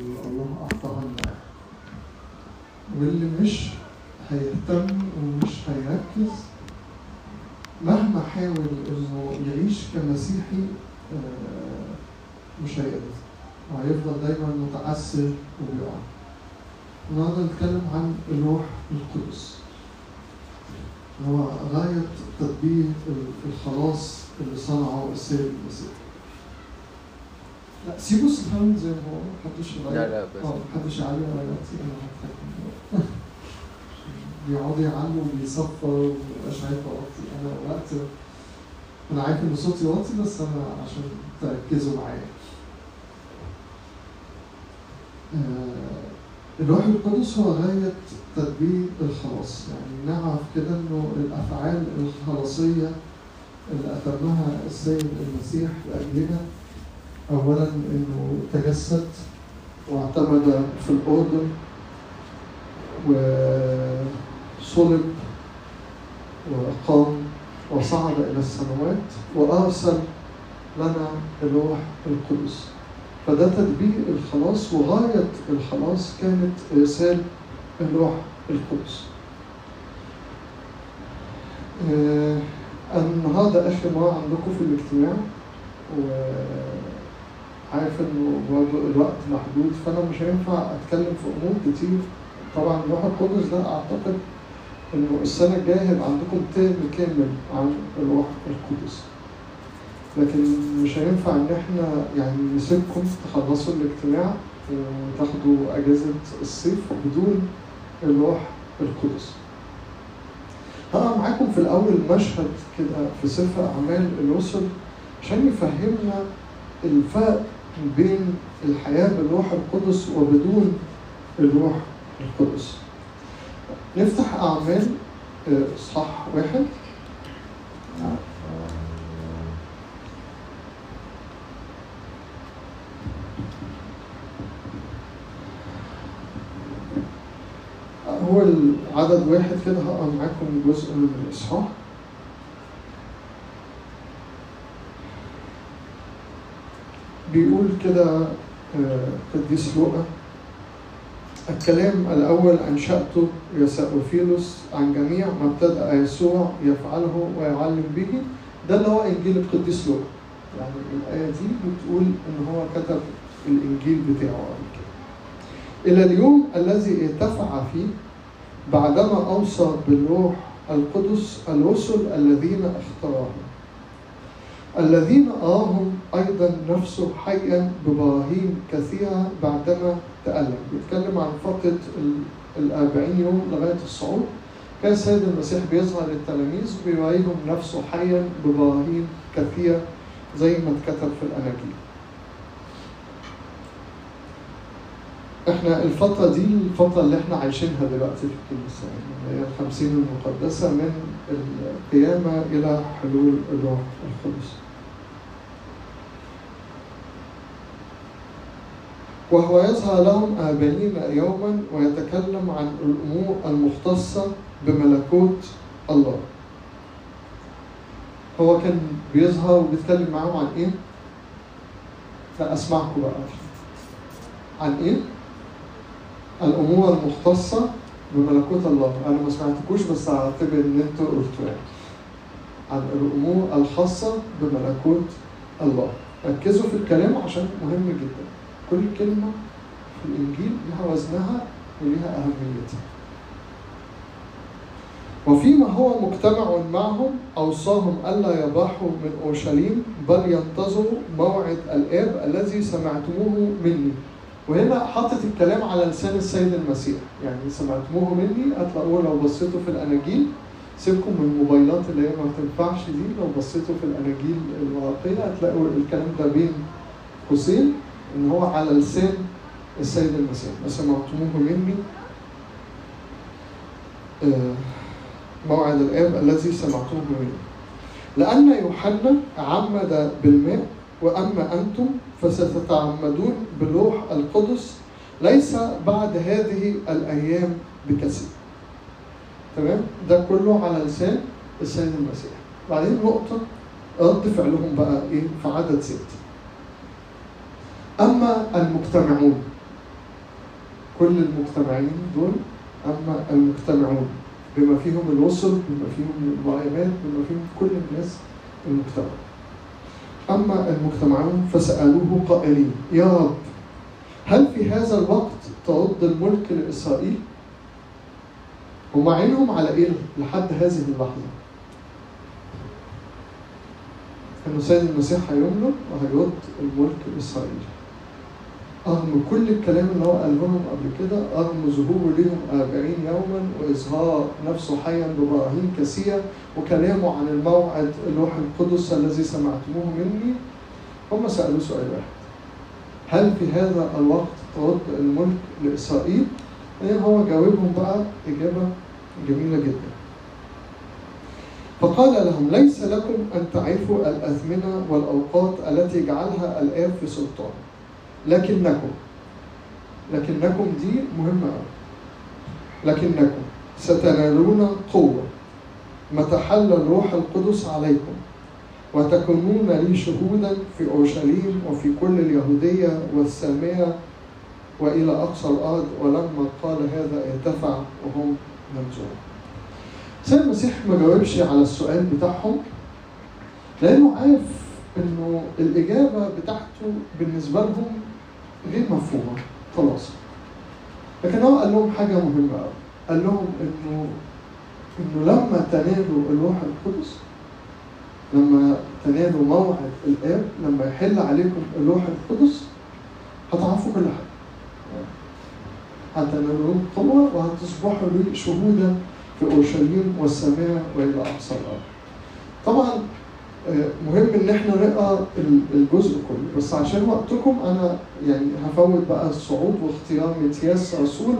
اللي الله أعطاها واللي مش هيهتم ومش هيركز مهما حاول إنه يعيش كمسيحي آه، مش هيقدر. وهيفضل دايما متعسر وبيقع. النهارده نتكلم عن الروح القدس. هو غاية تطبيق الخلاص اللي صنعه السيد المسيح. لا سيبوا الساوند زي ما هو محدش يغير. لا لا بس آه محدش يعلي غيراتي أنا هتحكم بيقعدوا يعلوا وبيصفر ومبقاش عارف اوطي أنا وقت. أنا عارف إن صوتي واطي بس أنا عشان تركزوا معايا. آه، الروح القدس هو غاية تدبير الخلاص. يعني نعرف كده إنه الأفعال الخلاصية اللي أتمها السيد المسيح لأجلنا اولا إنه تجسد واعتمد في الأردن وصلب وقام وصعد إلى السماوات وأرسل لنا الروح القدس. فده تدبير الخلاص وغاية الخلاص كانت إرسال الروح القدس. آه، النهارده آخر مرة عندكم في الاجتماع وعارف إنه برضه الوقت محدود فأنا مش هينفع أتكلم في أمور كتير. طبعا الروح القدس ده أعتقد إنه السنة الجاية هيبقى عندكم ترم كامل عن الروح القدس. لكن مش هينفع إن إحنا يعني نسيبكم تخلصوا الاجتماع وتاخدوا أجازة الصيف بدون الروح القدس. هقرأ معاكم في الأول مشهد كده في سفر أعمال الرسل عشان يفهمنا الفرق بين الحياة بالروح القدس وبدون الروح القدس. نفتح أعمال آه، إصحاح واحد. هو العدد واحد كده هقرأ معاكم جزء من الإصحاح. بيقول كده آه، قديس لوقا الكلام الأول أنشأته يا سأوفيلوس عن جميع ما ابتدأ يسوع يفعله ويعلم به ده اللي هو إنجيل القديس لوقا. يعني الآية دي بتقول إن هو كتب الإنجيل بتاعه كده. إلى اليوم الذي ارتفع فيه بعدما أوصى بالروح القدس الرسل الذين اختارهم. الذين أراهم أيضا نفسه حيا ببراهين كثيرة بعدما تألم. بيتكلم عن ال- الأربعين يوم لغاية الصعود. كان السيد المسيح بيظهر للتلاميذ بيوريهم نفسه حيا ببراهين كثيرة زي ما اتكتب في الأناجيل إحنا الفترة دي الفترة اللي إحنا عايشينها دلوقتي في الكنيسة يعني هي الخمسين المقدسة من القيامة إلى حلول الروح القدس. وهو يظهر لهم أربعين يوما ويتكلم عن الأمور المختصة بملكوت الله. هو كان بيظهر وبيتكلم معاهم عن إيه؟ لا أسمعكم بقى. عن إيه؟ الأمور المختصة بملكوت الله. أنا ما سمعتكوش بس هعتبر إن أنتوا قلتوا يعني. عن الأمور الخاصة بملكوت الله. ركزوا في الكلام عشان مهم جدا. كل كلمة في الإنجيل لها وزنها ولها أهميتها. وفيما هو مجتمع معهم أوصاهم ألا يبرحوا من أورشليم بل ينتظروا موعد الآب الذي سمعتموه مني. وهنا حطت الكلام على لسان السيد المسيح. يعني سمعتموه مني هتلاقوه لو بصيتوا في الأناجيل. سيبكم من الموبايلات اللي هي ما تنفعش دي لو بصيتوا في الأناجيل الورقية هتلاقوا الكلام ده بين قوسين. إن هو على لسان السيد المسيح. ما سمعتموه مني آه، موعد الآب الذي سمعتوه مني. لأن يوحنا عمد بالماء وأما أنتم فستتعمدون بالروح القدس ليس بعد هذه الأيام بكثير. تمام؟ ده كله على لسان السيد المسيح. بعدين نقطة رد فعلهم بقى إيه؟ في عدد ست أما المجتمعون كل المجتمعين دول أما المجتمعون بما فيهم الوصل بما فيهم المعلمات بما فيهم كل الناس المجتمع أما المجتمعون فسألوه قائلين يا رب هل في هذا الوقت ترد الملك لإسرائيل؟ هم عينهم على إيه لحد هذه اللحظة؟ إنه سيد المسيح هيملك وهيرد الملك لإسرائيل. رغم كل الكلام اللي هو قاله لهم قبل كده رغم ظهوره لهم أربعين يوما وإظهار نفسه حيا ببراهين كثيرة وكلامه عن الموعد الروح القدس الذي سمعتموه مني. هم سألوه سؤال واحد. هل في هذا الوقت ترد الملك لإسرائيل؟ يعني هو جاوبهم بقى؟ إجابة جميلة جدا. فقال لهم ليس لكم أن تعرفوا الأزمنة والأوقات التي جعلها الآب في سلطانه لكنكم. لكنكم دي مهمة لكنكم ستنالون قوة. متى حل الروح القدس عليكم. وتكونون لي شهودا في أورشليم وفي كل اليهودية والسامية وإلى أقصى الأرض ولما قال هذا ارتفع وهم ينظرون سيد المسيح ما جاوبش على السؤال بتاعهم لأنه عارف إنه الإجابة بتاعته بالنسبة لهم غير مفهومة خلاص. لكن هو قال لهم حاجة مهمة أوي. قال لهم إنه إنه لما تنالوا الروح القدس لما تنالوا موعد الآب لما يحل عليكم الروح القدس هتعرفوا كل حاجة. هتنالوا قوة وهتصبحوا لي شهودا في أورشليم والسماء وإلى أقصى الأرض. طبعا مهم إن إحنا نقرأ الجزء كله بس عشان وقتكم أنا يعني هفوت بقى الصعود واختيار متياس رسول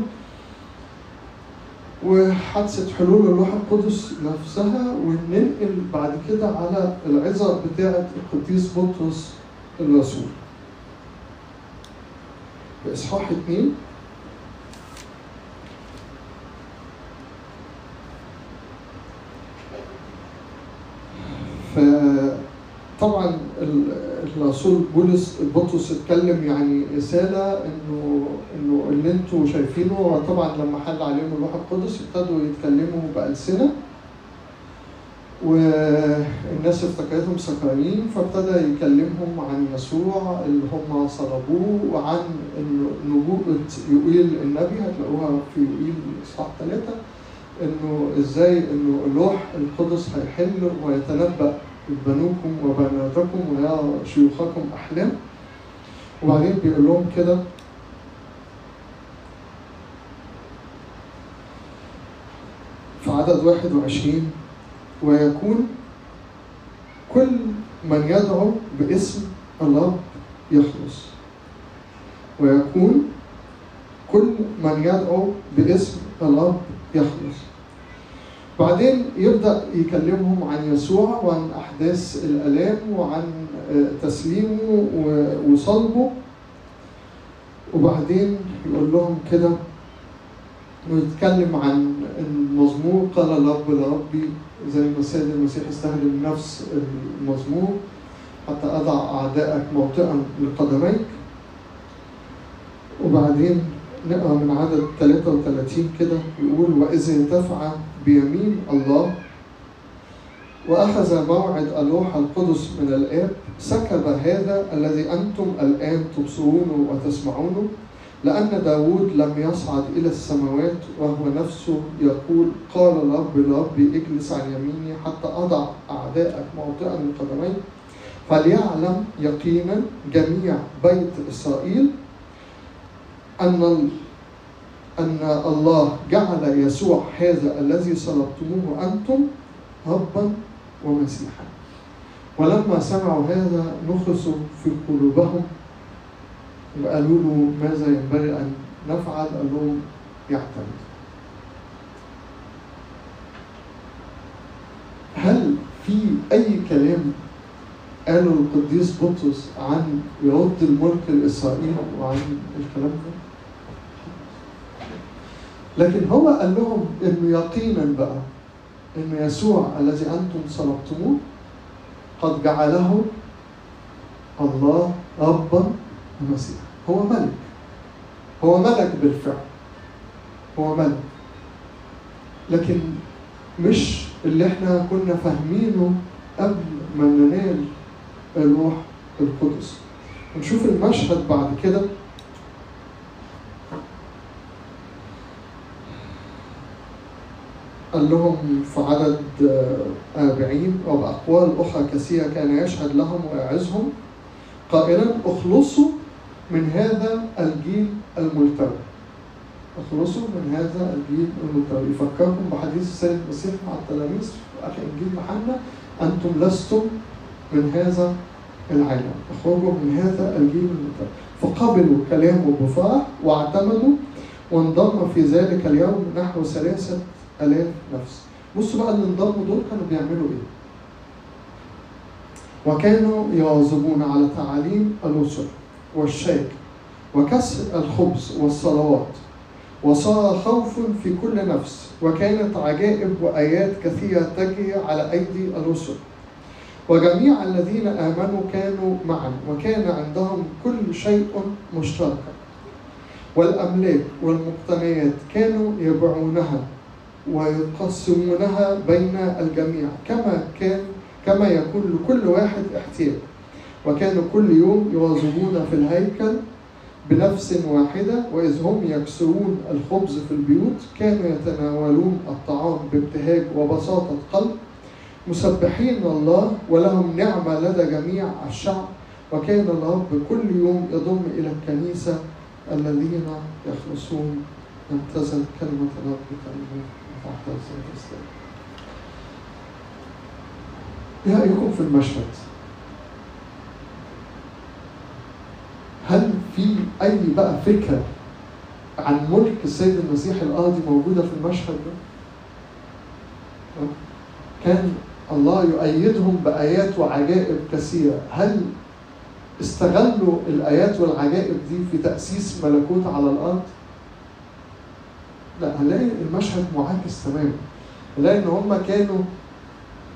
وحادثة حلول الروح القدس نفسها وننقل بعد كده على العظة بتاعة القديس بطرس الرسول. إصحاح اتنين فطبعا الرسول بولس بطرس اتكلم يعني رسالة انه إنه اللي أنتوا شايفينه طبعا لما حل عليهم الروح القدس ابتدوا يتكلموا بألسنة والناس افتكرتهم سكرانين فابتدى يكلمهم عن يسوع اللي هم صلبوه وعن نبوءة يوئيل النبي هتلاقوها في يوئيل اصحاح ثلاثة إنه إزاي إنه الروح القدس هيحل ويتنبأ بنوكم وبناتكم ويرى شيوخكم أحلام. وبعدين بيقول لهم كده. في عدد 21 ويكون كل من يدعو باسم الرب يخلص. ويكون كل من يدعو باسم الرب يخلص. بعدين يبدأ يكلمهم عن يسوع وعن أحداث الآلام وعن تسليمه وصلبه. وبعدين يقول لهم كده ويتكلم عن المزمور قال الرب لربي زي ما السيد المسيح استخدم نفس المزمور حتى أضع أعدائك موطئا لقدميك. وبعدين نقرأ من عدد 33 كده يقول وإذ ارتفع بيمين الله وأخذ موعد الروح القدس من الآب. سكب هذا الذي أنتم الآن تبصرونه وتسمعونه لأن داود لم يصعد إلى السماوات وهو نفسه يقول قال الرب لربي اجلس عن يميني حتى أضع أعدائك موطئا لقدمي فليعلم يقينا جميع بيت إسرائيل أن أن الله جعل يسوع هذا الذي صلبتموه أنتم ربا ومسيحا. ولما سمعوا هذا نخسوا في قلوبهم وقالوا له ماذا ينبغي أن نفعل؟ قال لهم يعتمد. هل في أي كلام قاله القديس بطرس عن يرد الملك لإسرائيل وعن الكلام ده؟ لكن هو قال لهم إنه يقينا بقى ان يسوع الذي أنتم صلبتموه قد جعله الله ربا ومسيحا. هو ملك. هو ملك بالفعل. هو ملك. لكن مش اللي إحنا كنا فاهمينه قبل ما ننال الروح القدس. ونشوف المشهد بعد كده. قال لهم في عدد أربعين وبأقوال أخرى كثيرة كان يشهد لهم ويعظهم قائلا أخلصوا من هذا الجيل الملتوي. أخلصوا من هذا الجيل الملتوي. يفكركم بحديث السيد المسيح مع التلاميذ في إنجيل يوحنا أنتم لستم من هذا العالم. أخرجوا من هذا الجيل الملتوي. فقبلوا كلامه بفرح واعتمدوا وانضم في ذلك اليوم نحو ثلاثة آلاف نفس. بصوا بقى اللي انضموا دول كانوا بيعملوا إيه؟ وكانوا يواظبون على تعاليم الرسل والشيك وكسر الخبز والصلوات وصار خوف في كل نفس وكانت عجائب وآيات كثيرة تجري على أيدي الرسل وجميع الذين آمنوا كانوا معا وكان عندهم كل شيء مشتركا. والأملاك والمقتنيات كانوا يبيعونها. ويقسمونها بين الجميع. كما كان كما يكون لكل واحد احتياج. وكانوا كل يوم يواظبون في الهيكل بنفس واحدة وإذ هم يكسرون الخبز في البيوت كانوا يتناولون الطعام بابتهاج وبساطة قلب مسبحين الله ولهم نعمة لدى جميع الشعب. وكان الرب كل يوم يضم إلى الكنيسة الذين يخلصون لم تزل كلمة الرب كلمة تحت إيه رأيكم في المشهد؟ هل في أي بقى فكرة عن ملك السيد المسيح الأرضي موجودة في المشهد ده؟ كان الله يؤيدهم بآيات وعجائب كثيرة هل استغلوا الآيات والعجائب دي في تأسيس ملكوت على الأرض؟ لا هنلاقي المشهد معاكس تماما. هنلاقي إن هم كانوا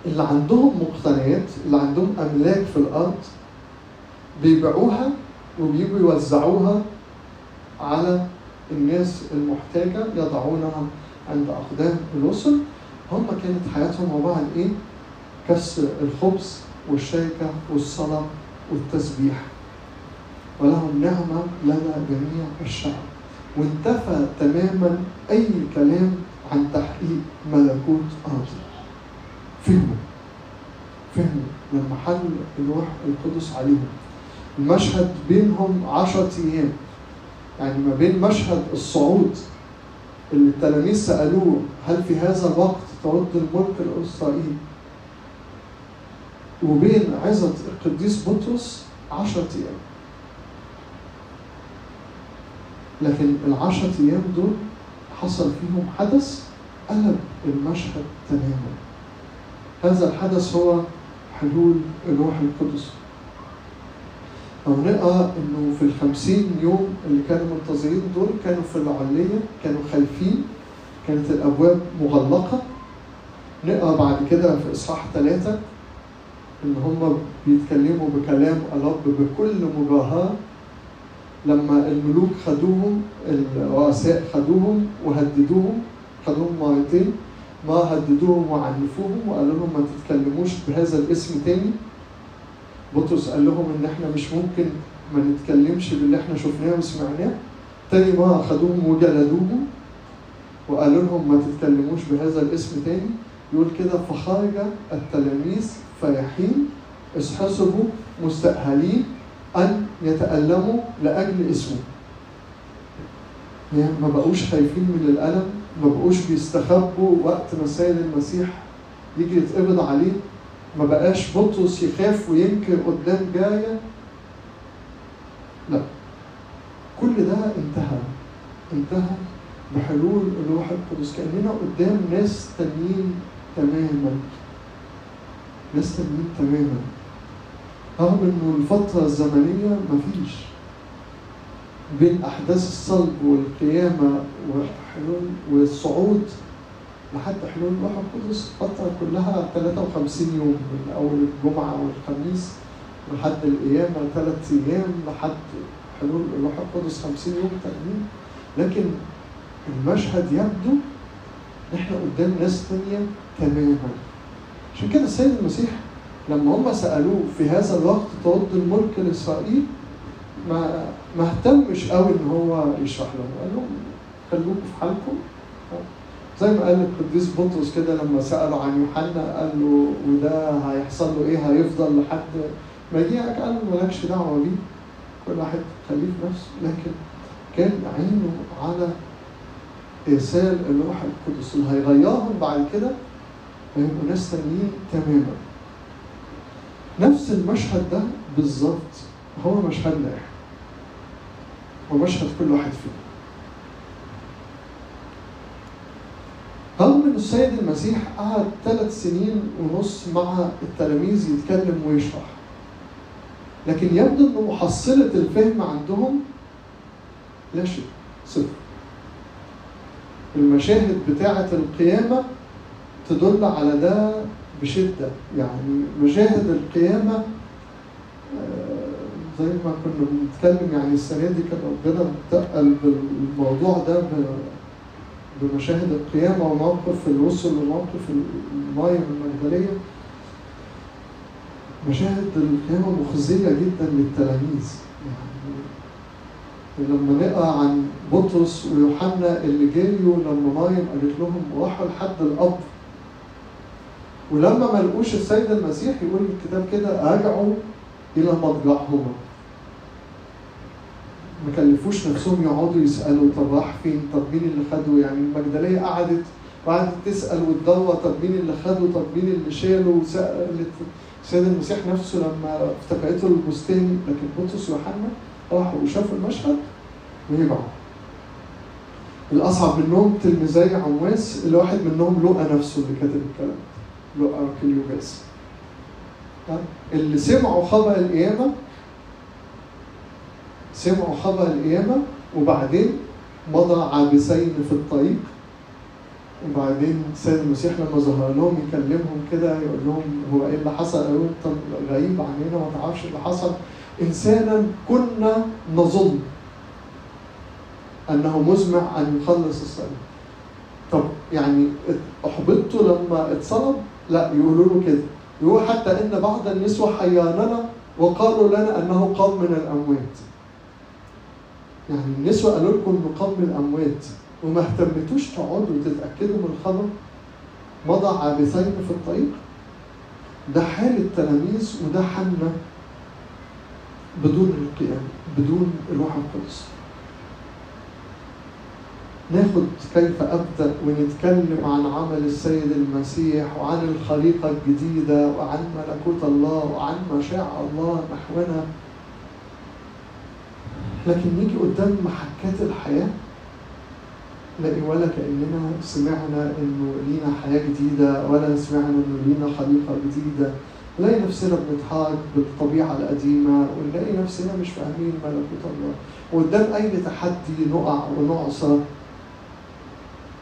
اللي عندهم مقتنيات اللي عندهم أملاك في الأرض بيبيعوها وبيجوا يوزعوها على الناس المحتاجة يضعونها عند أقدام الرسل هم كانت حياتهم عبارة عن إيه؟ كسر الخبز والشركة والصلاة والتسبيح. ولهم نعمة لنا جميع الشعب. وانتفى تماما أي كلام عن تحقيق ملكوت أرضي فهموا. فهموا لما حل الروح القدس عليهم. المشهد بينهم عشرة أيام. يعني ما بين مشهد الصعود اللي التلاميذ سألوه هل في هذا الوقت ترد الملك الإسرائيلي؟ وبين عظة القديس بطرس عشرة أيام. لكن العشرة أيام دول حصل فيهم حدث قلب المشهد تماما. هذا الحدث هو حلول الروح القدس. أو نقرأ إنه في الخمسين يوم اللي كانوا منتظرين دول كانوا في العلية كانوا خايفين كانت الأبواب مغلقة. نقرأ بعد كده في إصحاح ثلاثة إن هم بيتكلموا بكلام الرب بكل مجاهرة لما الملوك خدوهم الرؤساء خدوهم وهددوهم خدوهم مرتين ما هددوهم وعنفوهم وقالوا لهم ما تتكلموش بهذا الاسم تاني. بطرس قال لهم إن إحنا مش ممكن ما نتكلمش باللي إحنا شفناه وسمعناه. تاني مرة خدوهم وجلدوهم وقالوا لهم ما تتكلموش بهذا الاسم تاني. يقول كده فخرج التلاميذ فرحين احسبوا مستأهلين أن يتألموا لأجل اسمه. يعني ما بقوش خايفين من الألم ما بقوش بيستخبوا وقت ما السيد المسيح يجي يتقبض عليه. ما بقاش بطرس يخاف وينكر قدام جاية. لا. كل ده انتهى. انتهى بحلول الروح القدس. كأننا قدام ناس تانيين تماما. ناس تانيين تماما. رغم إنه الفترة الزمنية مفيش بين أحداث الصلب والقيامة وحلول والصعود لحد حلول الروح القدس فترة كلها 53 يوم من أول الجمعة والخميس لحد القيامة ثلاث أيام لحد حلول الروح القدس 50 يوم تانيين لكن المشهد يبدو إن إحنا قدام ناس تانية تماما. عشان كده السيد المسيح لما هم سألوه في هذا الوقت ترد الملك لإسرائيل ما ما اهتمش قوي إن هو يشرح لهم. قال لهم خلوكم في حالكم. زي ما قال القديس بطرس كده لما سأله عن يوحنا قال له وده هيحصل له إيه؟ هيفضل لحد ما يجيك قال له مالكش دعوة بيه. كل واحد خليه في نفسه. لكن كان عينه على إرسال الروح القدس اللي هيغيرهم بعد كده هيبقوا ناس تانيين تماما. نفس المشهد ده بالظبط هو مشهدنا إحنا ومشهد كل واحد فينا. رغم ان السيد المسيح قعد ثلاث سنين ونص مع التلاميذ يتكلم ويشرح. لكن يبدو ان محصلة الفهم عندهم لا شيء صفر. المشاهد بتاعة القيامة تدل على ده بشدة. يعني مشاهد القيامة آه، زي ما كنا بنتكلم يعني السنة دي كان ربنا انتقل بالموضوع ده بمشاهد القيامة وموقف الرسل وموقف الماية المجدلية مشاهد القيامة مخزية جدا للتلاميذ. يعني لما نقرأ عن بطرس ويوحنا اللي جريوا لما مايم قالت لهم راحوا لحد القبر ولما ما لقوش السيد المسيح يقول الكتاب كده رجعوا إلى مضجعهما ما كلفوش نفسهم يقعدوا يسألوا طب راح فين؟ طب مين اللي خده؟ يعني المجدلية قعدت وقعدت تسأل وتدور طب مين اللي خده؟ طب مين اللي شاله؟ وسألت السيد المسيح نفسه لما افتكرته البستاني لكن بطرس ويوحنا راحوا وشافوا المشهد ورجعوا الأصعب منهم تلميذي عمواس اللي واحد منهم لقى نفسه اللي كاتب الكلام. كليوباس ها؟ اللي سمعوا خبر القيامة سمعوا خبر القيامة وبعدين مضى عابسين في الطريق وبعدين السيد المسيح لما ظهر لهم يكلمهم كده يقول لهم هو إيه اللي حصل؟ قالوا انت غريب عننا ما تعرفش اللي حصل إنسانا كنا نظن أنه مزمع أن يخلص الصليب. طب يعني أحبطتوا لما اتصلب؟ لا يقولوا له كده. يقول حتى إن بعض النسوة حياننا وقالوا لنا أنه قام من الأموات. يعني النسوة قالوا لكم إنه قام من الأموات وما اهتمتوش تقعدوا تتاكدوا من الخبر مضى عابثين في الطريق ده حال التلاميذ وده حالنا بدون القيام بدون الروح القدس ناخد كيف أبدأ ونتكلم عن عمل السيد المسيح وعن الخليقة الجديدة وعن ملكوت الله وعن مشاعر الله نحونا. لكن نيجي قدام محكات الحياة نلاقي ولا كأننا سمعنا إنه لينا حياة جديدة ولا سمعنا إنه لينا خليقة جديدة. نلاقي نفسنا بنتحارب بالطبيعة القديمة ونلاقي نفسنا مش فاهمين ملكوت الله. وقدام أي تحدي نقع ونعصى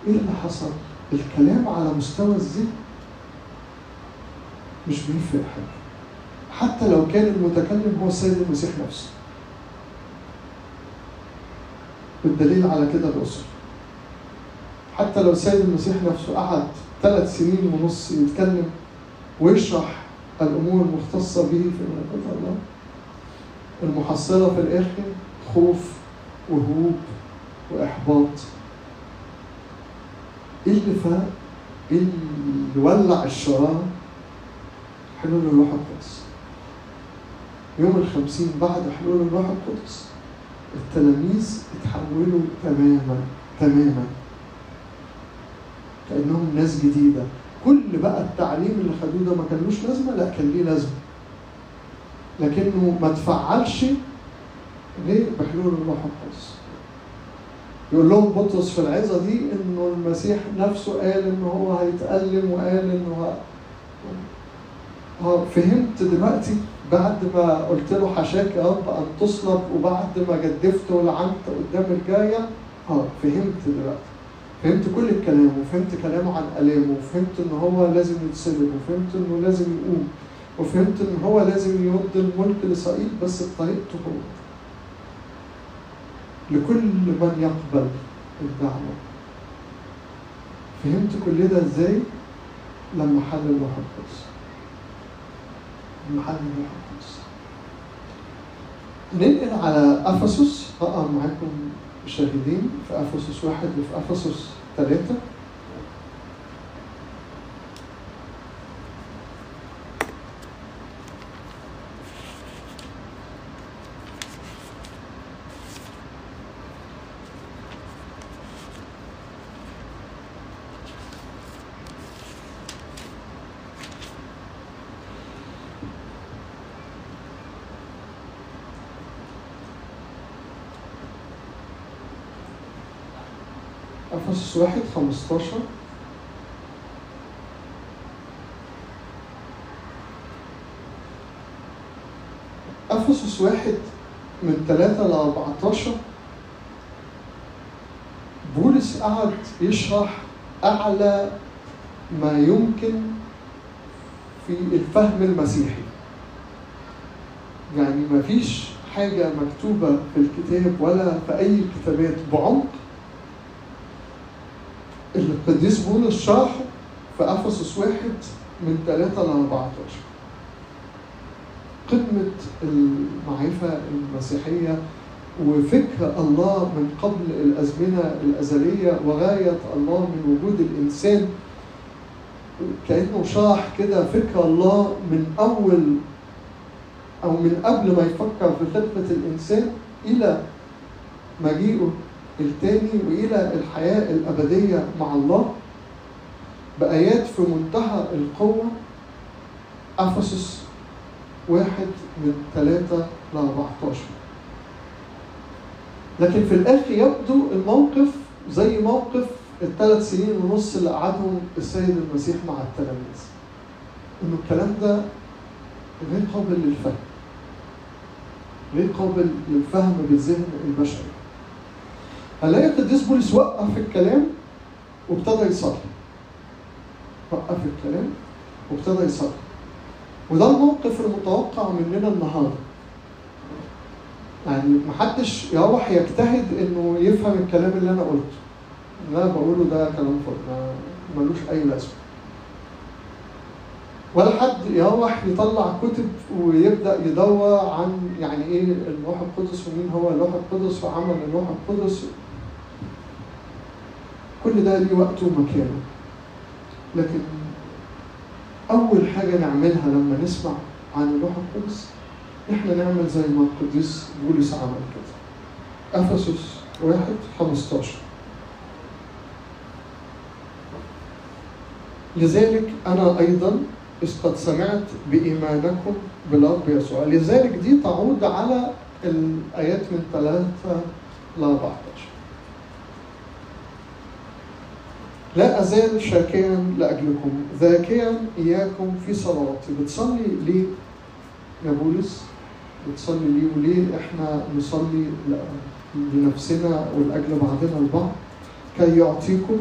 إيه اللي حصل؟ الكلام على مستوى الذهن مش بيفرق حاجة. حتى لو كان المتكلم هو السيد المسيح نفسه. بالدليل على كده الرسل حتى لو السيد المسيح نفسه قعد ثلاث سنين ونص يتكلم ويشرح الأمور المختصة به في ملكوت الله المحصلة في الآخر خوف وهروب وإحباط. إيه اللي فاق؟ اللي ولع الشرارة؟ حلول الروح القدس يوم الخمسين بعد حلول الروح القدس التلاميذ اتحولوا تماما تماما كأنهم ناس جديدة كل بقى التعليم اللي خدوه ده ما كانلوش لازمة لا كان ليه لازمة لكنه ما تفعلش غير بحلول الروح القدس يقول لهم بطرس في العظة دي إنه المسيح نفسه قال إن هو هيتألم وقال انه ها فهمت دلوقتي بعد ما قلت له حشاك يا رب أن تصلب وبعد ما جدفت ولعنت قدام الجاية آه فهمت دلوقتي. فهمت كل الكلام وفهمت كلامه عن الامه وفهمت إن هو لازم يتسلب وفهمت إنه لازم يقوم وفهمت إن هو لازم يرد الملك لاسرائيل بس بطريقته هو. لكل من يقبل الدعوة. فهمت كل ده إزاي؟ لما حل الروح القدس لما حل الروح القدس ننقل على أفسس. هقرا معاكم شاهدين في أفسس واحد وفي أفسس ثلاثة أفسس واحد خمستاشر. أفسس واحد من ثلاثة ل 14 بولس قعد يشرح أعلى ما يمكن في الفهم المسيحي. يعني ما فيش حاجة مكتوبة في الكتاب ولا في أي كتابات بعمق. القديس بولس شرحه في أفسس واحد من 3 ل 14 قمة المعرفة المسيحية وفكر الله من قبل الأزمنة الأزلية وغاية الله من وجود الإنسان. كأنه شرح كده فكر الله من أول أو من قبل ما يفكر في خلقة الإنسان إلى مجيئه. التاني وإلى الحياة الأبدية مع الله بآيات في منتهى القوة. أفسس واحد من ثلاثة ل 14 لكن في الآخر يبدو الموقف زي موقف الثلاث سنين ونص اللي قعدهم السيد المسيح مع التلاميذ. إنه الكلام ده غير قابل للفهم. غير قابل للفهم بالذهن البشري. هنلاقي القديس بولس وقف الكلام وابتدى يصلي. وقف الكلام وابتدى يصلي. وده الموقف المتوقع مننا النهارده. يعني محدش يروح يجتهد إنه يفهم الكلام اللي أنا قلته. اللي أنا بقوله ده كلام فاضي. ملوش أي لازمة. ولا حد يروح يطلع كتب ويبدأ يدور عن يعني إيه الروح القدس ومين هو الروح القدس وعمل الروح القدس. كل ده ليه وقته ومكانه لكن أول حاجة نعملها لما نسمع عن الروح القدس إحنا نعمل زي ما القديس بولس عمل كده. أفسس واحد خمستاشر. لذلك أنا أيضا إذ قد سمعت بإيمانكم بالرب يسوع. لذلك دي تعود على الآيات من ثلاثة ل 14 لا أزال شاكرا لأجلكم ذاكرا إياكم في صلواتي. بتصلي ليه يا بولس؟ بتصلي ليه وليه إحنا نصلي لنفسنا ولأجل بعضنا البعض؟ كي يعطيكم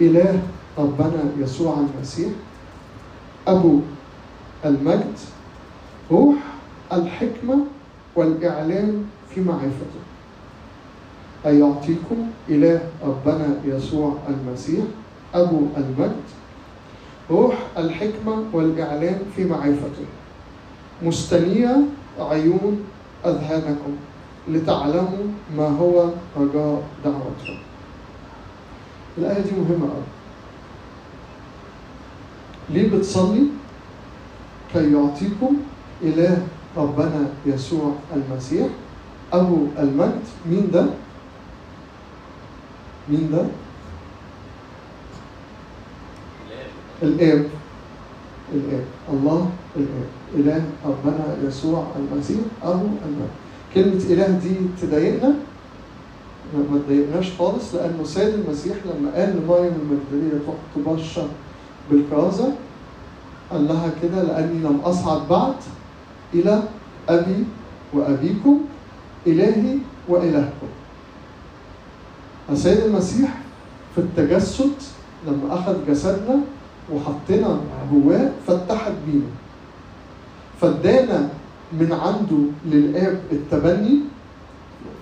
إله ربنا يسوع المسيح أبو المجد روح الحكمة والإعلان في معرفته. أن يعطيكم إله ربنا يسوع المسيح أبو المجد. روح الحكمة والإعلان في معرفته. مستنية عيون أذهانكم لتعلموا ما هو رجاء دعوتكم الآية دي مهمة أوي. ليه بتصلي؟ كي يعطيكم إله ربنا يسوع المسيح أبو المجد. مين ده؟ مين ده؟ الآب. الآب. الله الآب. إله ربنا يسوع المسيح أبو المجد كلمة إله دي تضايقنا؟ ما تضايقناش خالص لأنه سيد المسيح لما قال لمريم المجدلية تروح تبشر بالكرازة قال لها كده لأني لم أصعد بعد إلى أبي وأبيكم إلهي وإلهكم. السيد المسيح في التجسد لما أخذ جسدنا وحطنا جواه فاتحد بينا. فادانا من عنده للآب التبني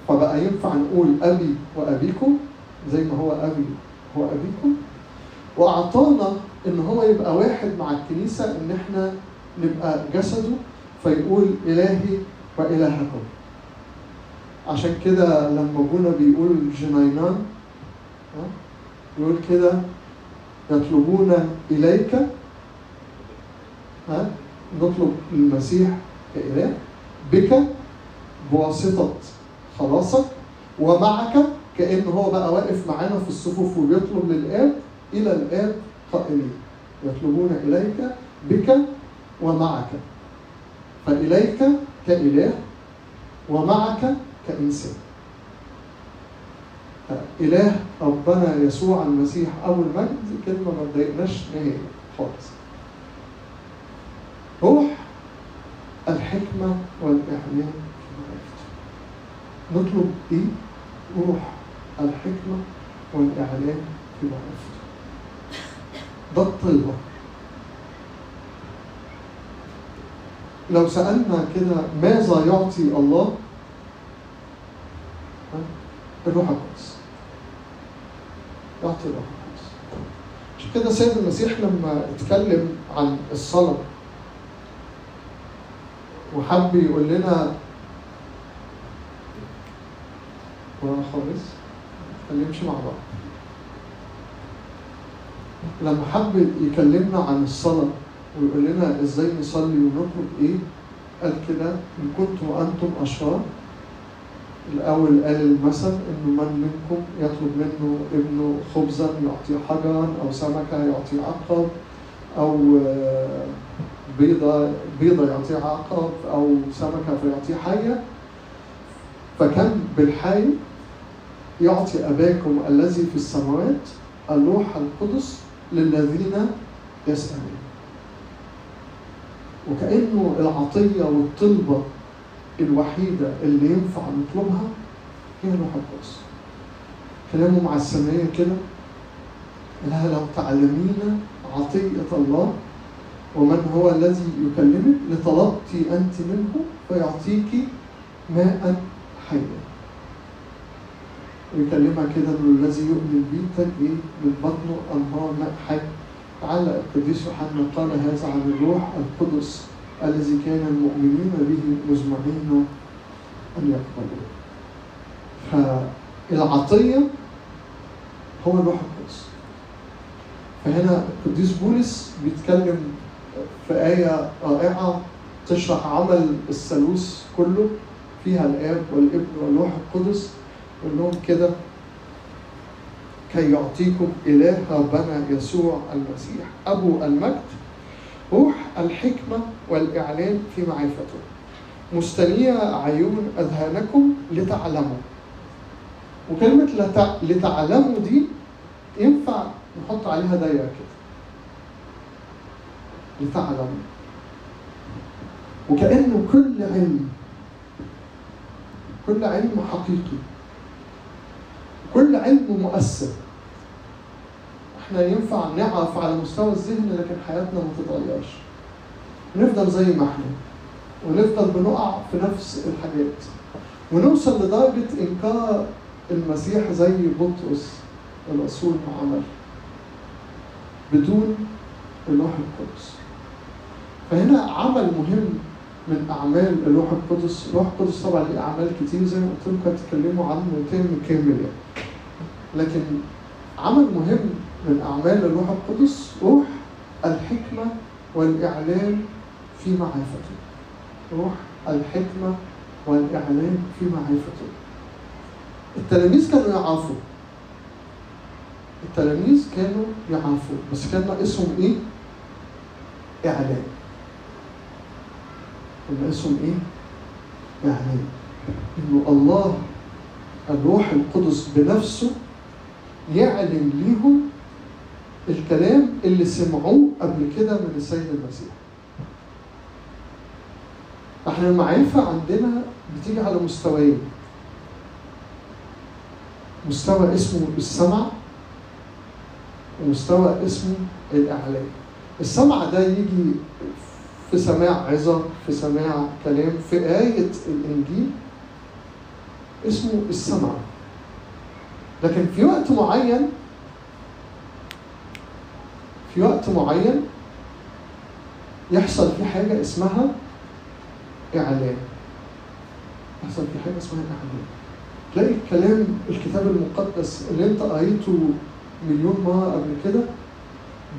فبقى ينفع نقول أبي وأبيكم زي ما هو أبي هو أبيكم. وأعطانا إن هو يبقى واحد مع الكنيسة إن إحنا نبقى جسده فيقول إلهي وإلهكم. عشان كده لما ابونا بيقول جنينان يقول كده يطلبون إليك ها؟ نطلب المسيح كإله بك بواسطة خلاصك ومعك كأن هو بقى واقف معانا في الصفوف وبيطلب للآب إلى الآب قائلين. يطلبون إليك بك ومعك. فإليك كإله ومعك كإنسان. إله ربنا يسوع المسيح أو المجد كلمة ما تضايقناش نهائي خالص. روح الحكمة والإعلان في معرفته نطلب إيه؟ روح الحكمة والإعلان في معرفته ده الطلبة لو سألنا كده ماذا يعطي الله؟ الروح القدس يعطي الروح القدس عشان كده سيد المسيح لما اتكلم عن الصلاة وحب يقول لنا ورانا خالص نتكلمش مع بعض. لما حب يكلمنا عن الصلاة ويقول لنا إزاي نصلي ونطلب إيه قال كده إن كنتم أنتم أشرار الأول قال المثل إنه من منكم يطلب منه ابنه خبزا يعطيه حجرا أو سمكة يعطيه عقرب أو آه، بيضة بيضة يعطيه عقرب أو سمكة فيعطيه حية. فكم بالحي يعطي أباكم الذي في السماوات الروح القدس للذين يسألون. وكأنه العطية والطلبة الوحيدة اللي ينفع نطلبها هي الروح القدس. كلامه مع السماية كده. لها لو تعلمين عطية الله ومن هو الذي يكلمك؟ لطلبت أنت منه فيعطيك ماء حيا ويكلمها كده انه الذي يؤمن بي تجري من بطنه انهار ماء حي تعالى القديس يوحنا قال هذا عن الروح القدس. الذي كان المؤمنين به مزمعين أن يقبلوه. فالعطيه هو الروح القدس. فهنا القديس بولس بيتكلم في آية رائعة تشرح عمل الثالوث كله فيها الآب والابن والروح القدس يقول لهم كده كي يعطيكم إله ربنا يسوع المسيح أبو المجد روح الحكمة والإعلان في معرفته. مستنية عيون أذهانكم لتعلموا. وكلمة لتع... لتعلموا دي ينفع نحط عليها دايرة كده. لتعلموا. وكأنه كل علم كل علم حقيقي. كل علم مؤثر. إحنا ينفع نعرف على مستوى الذهن لكن حياتنا ما تتغيرش. نفضل زي ما إحنا ونفضل بنقع في نفس الحاجات. ونوصل لدرجة إنكار المسيح زي بطرس الرسول ما عمل بدون الروح القدس. فهنا عمل مهم من أعمال الروح القدس، الروح القدس طبعا ليه أعمال كتير زي ما قلت لكم هتتكلموا عنه ترم كامل يعني. لكن عمل مهم من أعمال الروح القدس روح الحكمة والاعلان في معرفته. روح الحكمة والاعلان في معرفته. التلاميذ كانوا يعرفوا التلاميذ كانوا يعرفوا بس كان ناقصهم إيه؟ اعلان كان ناقصهم إيه؟ اعلان إنه الله الروح القدس بنفسه يعلن ليهم الكلام اللي سمعوه قبل كده من السيد المسيح. إحنا المعرفة عندنا بتيجي على مستويين. مستوى اسمه السمع ومستوى اسمه الإعلان. السمع ده يجي في سماع عظة في سماع كلام في آية الإنجيل اسمه السمع. لكن في وقت معين في وقت معين يحصل في حاجة اسمها إعلان. يحصل في حاجة اسمها إعلان. تلاقي الكلام الكتاب المقدس اللي أنت قريته مليون مرة قبل كده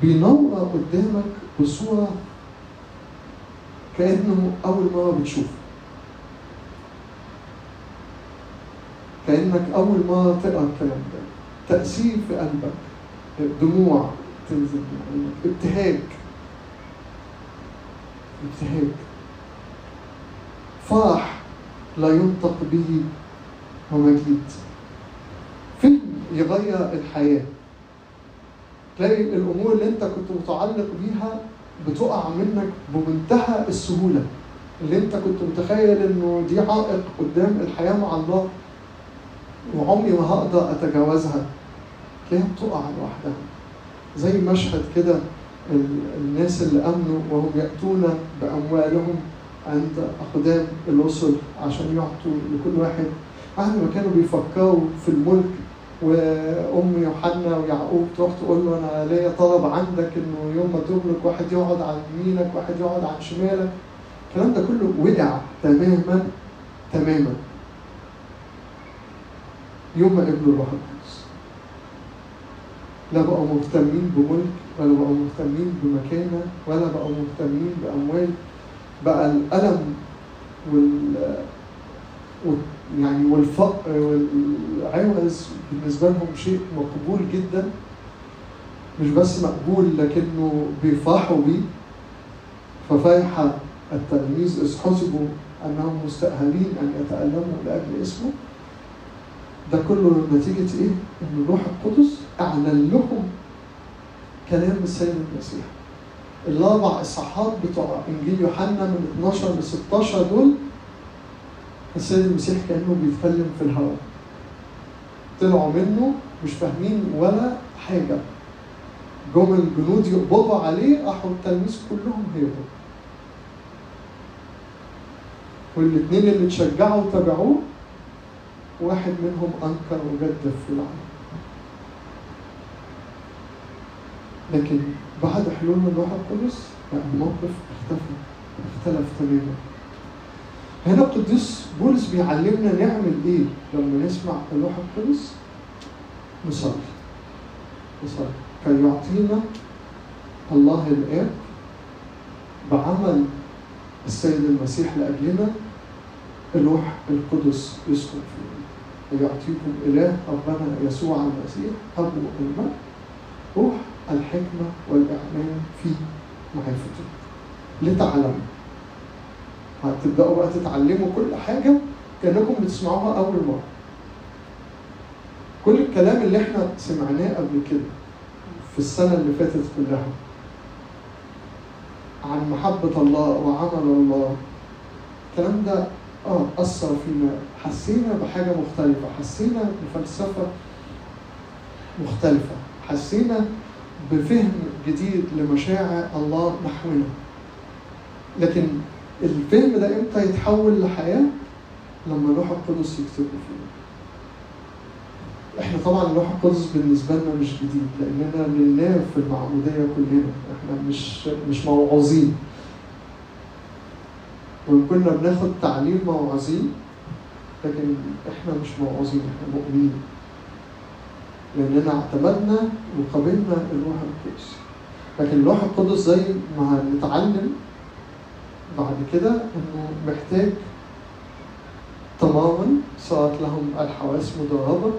بينور قدامك بصورة كأنه أول مرة بتشوفه. كأنك أول مرة تقرأ الكلام ده. تأثير في قلبك دموع. عينك ابتهاج. ابتهاج. فرح لا ينطق به ومجيد. فيلم يغير الحياة. تلاقي الأمور اللي أنت كنت متعلق بيها بتقع منك بمنتهى السهولة. اللي أنت كنت متخيل إنه دي عائق قدام الحياة مع الله وعمري ما هقدر أتجاوزها. تلاقيها بتقع لوحدها. زي مشهد كده ال- الناس اللي امنوا وهم يأتون بأموالهم عند أقدام الرسل عشان يعطوا لكل واحد. بعد ما كانوا بيفكروا في الملك وأم يوحنا ويعقوب تروح تقول له أنا ليا طلب عندك إنه يوم ما تملك واحد يقعد عن يمينك واحد يقعد عن شمالك. الكلام ده كله وقع تماما تماما. يوم ما قبلوا القدس لا بقوا مهتمين بملك ولا بقوا مهتمين بمكانة ولا بقوا مهتمين بأموال. بقى الألم وال يعني والفقر والعوز بالنسبة لهم شيء مقبول جدا. مش بس مقبول لكنه بيفرحوا بيه. ففرح التلاميذ إذ حسبوا أنهم مستأهلين أن يتألموا لأجل اسمه. ده كله نتيجة إيه؟ إن الروح القدس أعلن لهم كلام السيد المسيح. الأربع إصحاحات بتوع إنجيل يوحنا من 12 ل 16 دول السيد المسيح كأنه بيتكلم في الهواء. طلعوا منه مش فاهمين ولا حاجة. جم الجنود يقبضوا عليه راحوا التلاميذ كلهم هربوا. والاثنين اللي اتشجعوا وتابعوه واحد منهم أنكر وجدف في العالم لكن بعد حلول الروح القدس الموقف اختفى اختلف تماما. هنا القديس بولس بيعلمنا نعمل إيه لما نسمع الروح القدس؟ نصلي. نصلي. كي يعطينا الله الآب بعمل السيد المسيح لأجلنا الروح القدس يسكن فينا ويعطيكم إله ربنا يسوع المسيح أبو المجد روح الحكمة والإعلان في معرفته. لتعلموا. هتبدأوا بقى تتعلموا كل حاجة كأنكم بتسمعوها أول مرة. كل الكلام اللي إحنا سمعناه قبل كده في السنة اللي فاتت كلها عن محبة الله وعمل الله الكلام ده آه أثر فينا. حسينا بحاجة مختلفة. حسينا بفلسفة مختلفة. حسينا بفهم جديد لمشاعر الله نحونا. لكن الفهم ده إمتى يتحول لحياة؟ لما الروح القدس يكتبه فينا. إحنا طبعا الروح القدس بالنسبة لنا مش جديد لأننا لله في المعمودية كلنا. إحنا مش مش موعوظين. وإن كنا بناخد تعليم موعظين لكن إحنا مش موعظين إحنا مؤمنين. لأننا اعتمدنا وقبلنا الروح القدس. لكن الروح القدس زي ما هنتعلم بعد كده إنه محتاج تماما صارت لهم الحواس مدربة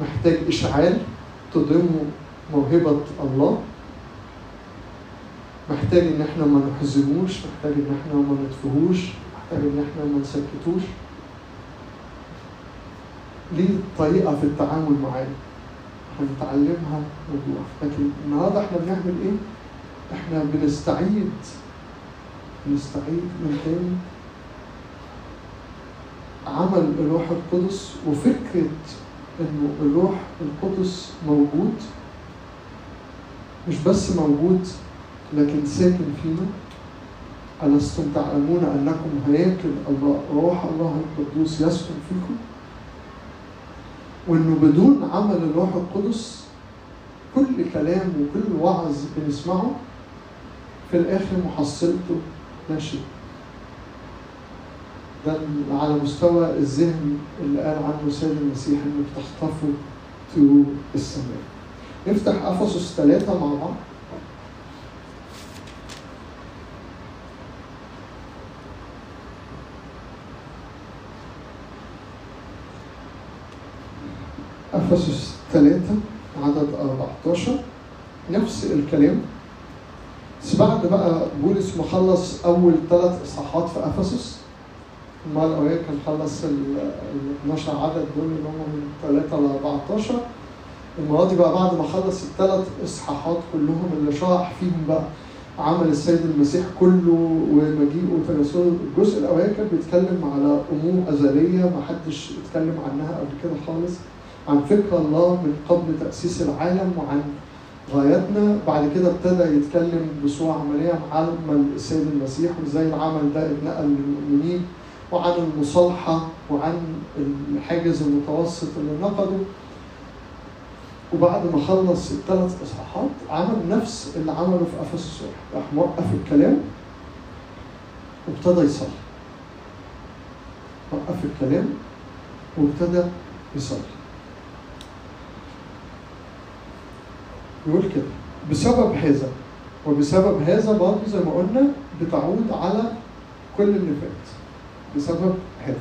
محتاج إشعال تضم موهبة الله محتاج إن إحنا ما نحزنوش محتاج إن إحنا ما نطفهوش محتاج إن إحنا ما نسكتوش. ليه طريقة في التعامل معاه. هنتعلمها وضوح لكن النهارده إحنا بنعمل إيه؟ إحنا بنستعيد. بنستعيد من تاني عمل الروح القدس وفكرة إنه الروح القدس موجود مش بس موجود لكن ساكن فينا. ألستم تعلمون أنكم هياكل الله روح الله القدوس يسكن فيكم؟ وإنه بدون عمل الروح القدس كل كلام وكل وعظ بنسمعه في الآخر محصلته لا شيء ده على مستوى الذهن اللي قال عنه سيد المسيح إنك تخطفوا طيور السماء. نفتح أفسس ثلاثة مع بعض. افسس ثلاثة عدد 14 نفس الكلام. بس بعد بقى بولس مخلص أول ثلاث إصحاحات في أفسس. المره الاولانيه كان خلص ال ال 12 عدد دول اللي هم من 3 ل 14 المره دي بقى بعد ما خلص الثلاث إصحاحات كلهم اللي شرح فيهم بقى عمل السيد المسيح كله ومجيئه وتناسله الجزء الاولاني كان بيتكلم على أمور أزلية ما حدش اتكلم عنها قبل كده خالص. عن فكر الله من قبل تأسيس العالم وعن غايتنا. بعد كده ابتدى يتكلم بصورة عملية عن عمل السيد المسيح وازاي العمل ده اتنقل للمؤمنين وعن المصالحة وعن الحاجز المتوسط اللي نقده. وبعد ما خلص الثلاث إصحاحات عمل نفس اللي عمله في أفسس راح موقف الكلام وابتدى يصلي. وقف الكلام وابتدى يصلي. يقول كده. بسبب هذا وبسبب هذا برضه زي ما قلنا بتعود على كل اللي فات. بسبب هذا.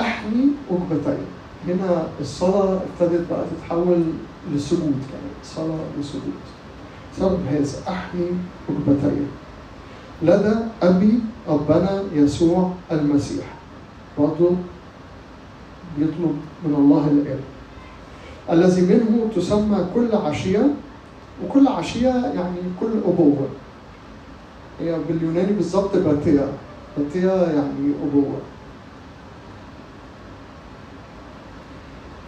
أحمي ركبتي هنا الصلاة ابتدت بقى تتحول لسجود كمان. صلاة لسجود بسبب هذا أحمي ركبتي لدى أبي ربنا يسوع المسيح. برضه بيطلب من الله الآب. الذي منه تسمى كل عشية وكل عشية يعني كل أبوة. هي باليوناني بالظبط باتيا. باتيا يعني أبوة.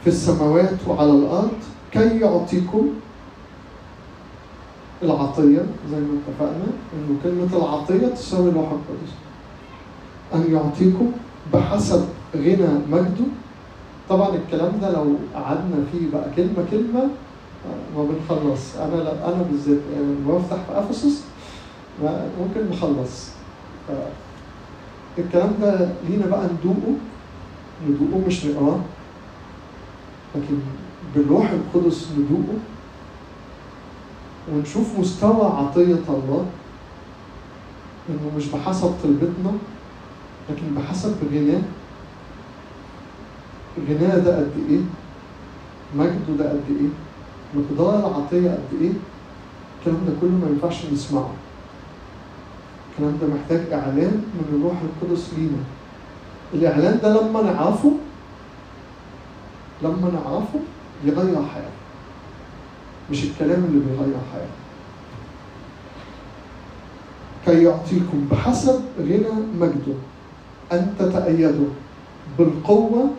في السماوات وعلى الأرض كي يعطيكم العطية زي ما اتفقنا إنه كلمة العطية تساوي الروح القدس أن يعطيكم بحسب غنى مجده طبعا الكلام ده لو قعدنا فيه بقى كلمة كلمة ما بنخلص. أنا لا أنا بالذات يعني بفتح في أفسس ممكن نخلص. الكلام ده لينا بقى ندوقه ندوقه مش نقراه لكن بالروح القدس ندوقه ونشوف مستوى عطية الله. إنه مش بحسب طلبتنا لكن بحسب غناه. غناه ده قد إيه؟ مجده ده قد إيه؟ مقدار العطية قد إيه؟ الكلام ده كله ما ينفعش نسمعه. الكلام ده محتاج إعلان من الروح القدس لينا. الإعلان ده لما نعرفه لما نعرفه يغير حياتنا مش الكلام اللي بيغير حياتنا كي يعطيكم بحسب غنى مجده أن تتأيدوا بالقوة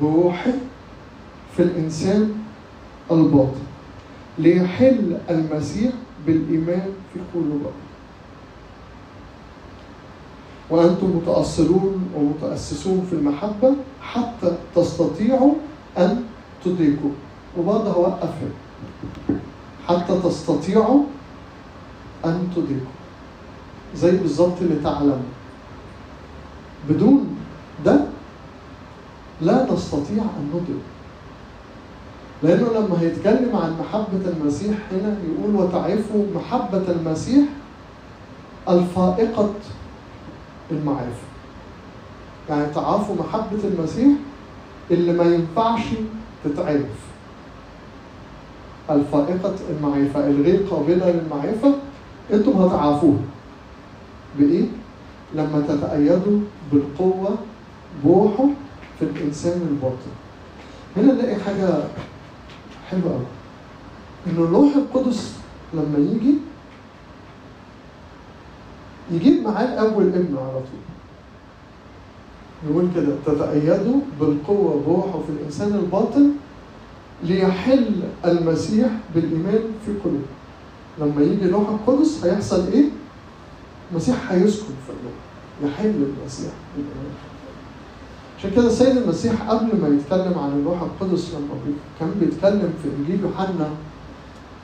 بروحه في الإنسان الباطن. ليحل المسيح بالإيمان في قلوبكم. وأنتم متأصلون ومتأسسون في المحبة حتى تستطيعوا أن تدركوا وبرضه هوقف هنا حتى تستطيعوا أن تدركوا زي بالظبط اللي تعلموا. بدون ده لا نستطيع أن ندرك. لأنه لما هيتكلم عن محبة المسيح هنا يقول وتعرفوا محبة المسيح الفائقة المعرفة يعني تعرفوا محبة المسيح اللي ما ينفعش تتعرف. الفائقة المعرفة الغير قابلة للمعرفة أنتم هتعرفوها. بإيه؟ لما تتأيدوا بالقوة بروحه في الإنسان الباطن. هنا نلاقي حاجة حلوة أوي. إنه الروح القدس لما يجي يجيب معاه الأول ابن على طول. يقول كده تتأيدوا بالقوة بروحه في الإنسان الباطن ليحل المسيح بالإيمان في قلوبكم لما يجي روح القدس هيحصل إيه؟ المسيح هيسكن في قلوبهم يحل المسيح بالإيمان. عشان كده السيد المسيح قبل ما يتكلم عن الروح القدس لما كان بيتكلم في إنجيل يوحنا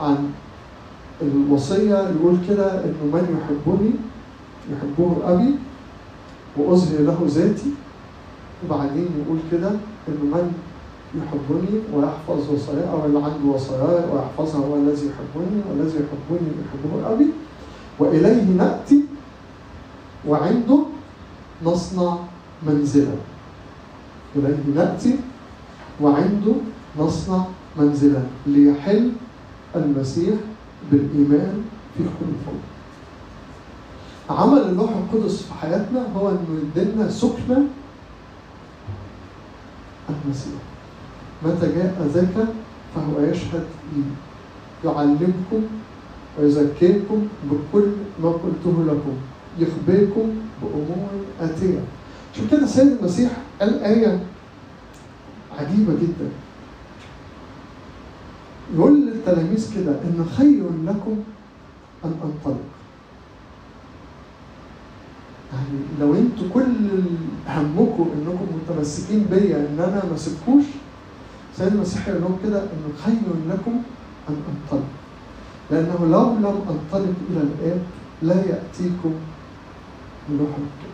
عن الوصية يقول كده إنه من يحبني؟ يحبه أبي واظهر له ذاتي. وبعدين يقول كده إنه من يحبني ويحفظ وصاياي أو اللي عنده وصاياي ويحفظها هو الذي يحبني والذي يحبني يحبه أبي. وإليه نأتي وعنده نصنع منزلا إليه نأتي وعنده نصنع منزلا ليحل المسيح بالإيمان في قلوبهم عمل الروح القدس في حياتنا هو إنه يدينا سكنة المسيح. متى جاء ذاك فهو يشهد لي. يعلمكم ويزكيكم بكل ما قلته لكم. يخبركم بأمور آتية. عشان كده السيد المسيح قال آية عجيبة جدا. يقول للتلاميذ كده إن خير لكم أن أنطلق. يعني لو أنتوا كل همكم إنكم متمسكين بيا إن أنا ما سيبكوش سيد المسيح يقول لهم كده انه خير لكم أن أنطلق. لأنه لو لم أنطلق إلى الآب لا يأتيكم الروح القدس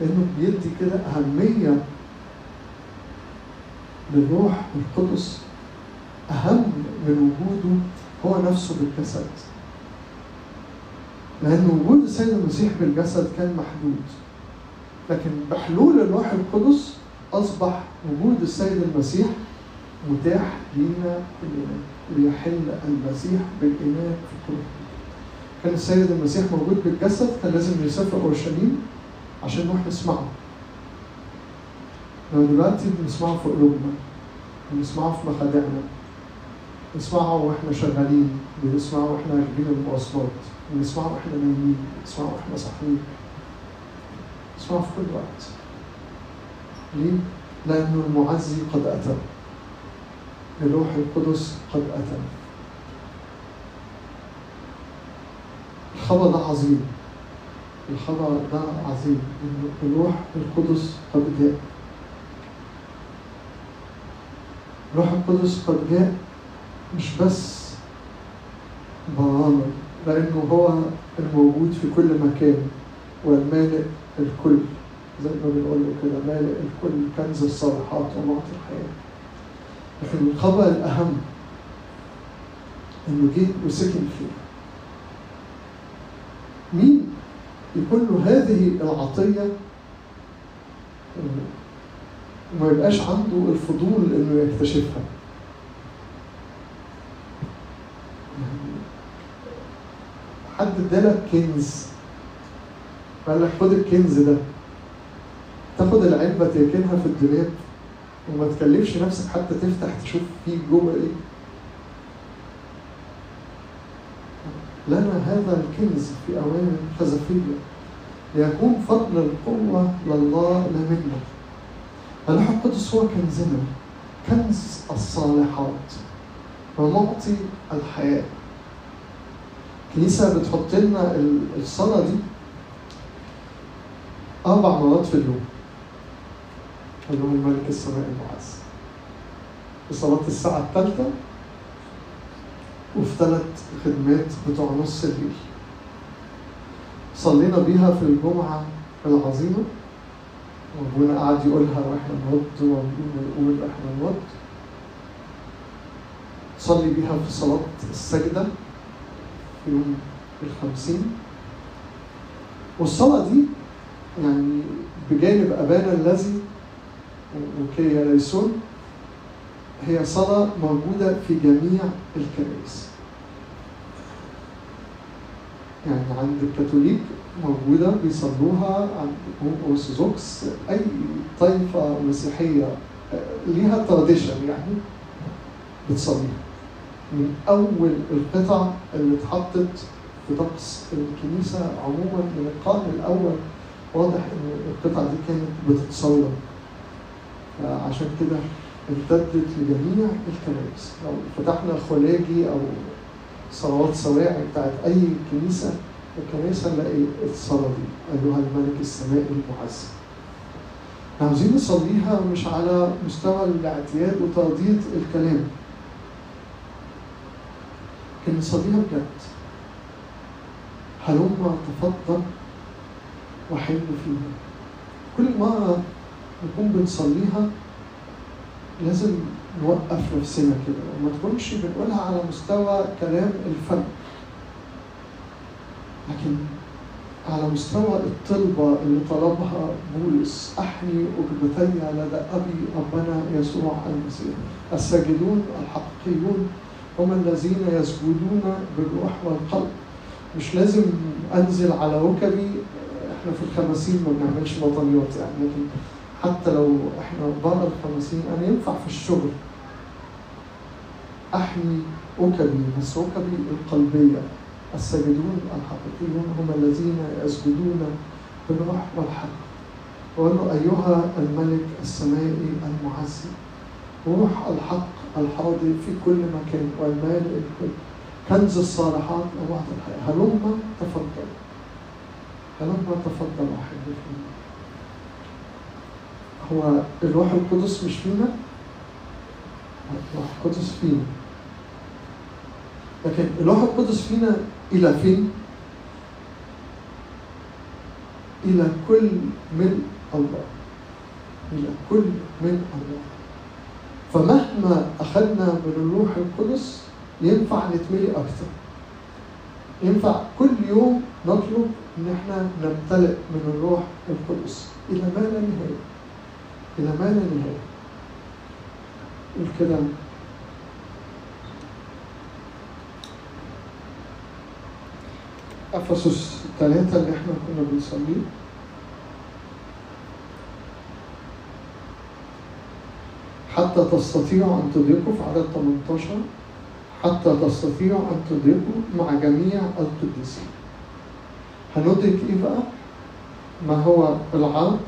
لأنه بيدي كده أهمية للروح القدس. أهم من وجوده هو نفسه بالجسد. لأن وجود السيد المسيح بالجسد كان محدود. لكن بحلول الروح القدس أصبح وجود السيد المسيح متاح لينا ليحل المسيح بالإيمان في كل كان السيد المسيح موجود بالجسد كان لازم يسافر أورشليم. عشان نروح نسمعه. لو دلوقتي بنسمعه في قلوبنا بنسمعه في مخادعنا بنسمعه وإحنا شغالين بنسمعه وإحنا راكبين المواصلات بنسمعه وإحنا نايمين بنسمعه وإحنا صاحيين. بنسمعه في كل وقت. ليه؟ لأنه المعزي قد أتى الروح القدس قد أتى الخبر ده عظيم. الخبر ده عظيم. إن الروح القدس قد جاء. الروح القدس قد جاء مش بس برانا لأنه هو الموجود في كل مكان والمالئ الكل زي ما بنقول كده مالئ الكل كنز الصالحات ومعطي الحياة. لكن الخبر الأهم إنه جه وسكن فيه مين يكون له هذه العطية وما يبقاش عنده الفضول إنه يكتشفها. حد ادالك كنز قال لك خد الكنز ده تاخد العلبة تركنها في الدولاب وما تكلفش نفسك حتى تفتح تشوف فيه جوه إيه. لنا هذا الكنز في أوان خزفية ليكون فضل القوة لله لا منا الروح القدس هو كنزنا؟ كنز الصالحات. ومعطي الحياة. الكنيسة بتحط لنا الصلاة دي أربع مرات في اليوم. اللي هو الملك السماء المعز. في صلاة الساعة الثالثة وفي ثلاث خدمات بتوع نص الليل صلينا بيها في الجمعة العظيمة وابونا قعد يقولها وإحنا نرد ونقول إحنا نرد صلي بيها في صلاة السجدة في يوم الخمسين. والصلاة دي يعني بجانب أبانا الذي وكي ليسون هي صلاة موجودة في جميع الكنائس. يعني عند الكاثوليك موجودة بيصلوها عند أرثوذكس أي طائفة مسيحية ليها تراديشن يعني بتصليها من أول القطع اللي اتحطت في طقس الكنيسة عموما من القرن الأول واضح إن القطع دي كانت بتتصلى. عشان كده امتدت لجميع الكنائس. لو فتحنا خلاجي أو صلوات سواعي بتاعت أي كنيسة الكنيسة نلاقي الصلاة دي أيها الملك السمائي المعز. عاوزين نصليها مش على مستوى الاعتياد وترديد الكلام. لكن نصليها بجد. هلم تفضل وحل فيها؟ كل مرة نكون بنصليها لازم نوقف نفسنا كده. وما تكونش بنقولها على مستوى كلام الفم لكن على مستوى الطلبة اللي طلبها بولس أحني أجبتي لدى أبي ربنا يسوع المسيح. الساجدون الحقيقيون هم الذين يسجدون بالروح والقلب. مش لازم أنزل على ركبي. إحنا في الخمسين ما بنعملش بطانيات يعني لكن حتى لو إحنا بره الخمسين أنا ينفع في الشغل احمي ركبي بس ركبي القلبية. الساجدون الحقيقيون هم الذين يسجدون بالروح والحق. وقال له أيها الملك السمائي المعز روح الحق الحاضر في كل مكان والمال الكل. كنز الصالحات ووعد الحياة هلم تفضل. هلم تفضل احب فينا هو الروح القدس مش فينا؟ الروح القدس فينا. لكن الروح القدس فينا إلى فين؟ إلى كل من الله. إلى كل من الله. فمهما أخذنا من الروح القدس ينفع نتملي أكثر. ينفع كل يوم نطلب إن إحنا نمتلئ من الروح القدس. إلى ما لا نهاية. إلى ما لا نهاية كده أفسس الثلاثة اللي إحنا كنا بنصليه حتى تستطيعوا أن تدركوا في عدد 18 حتى تستطيعوا أن تدركوا مع جميع القديسين هندرك إيه بقى؟ ما هو العرض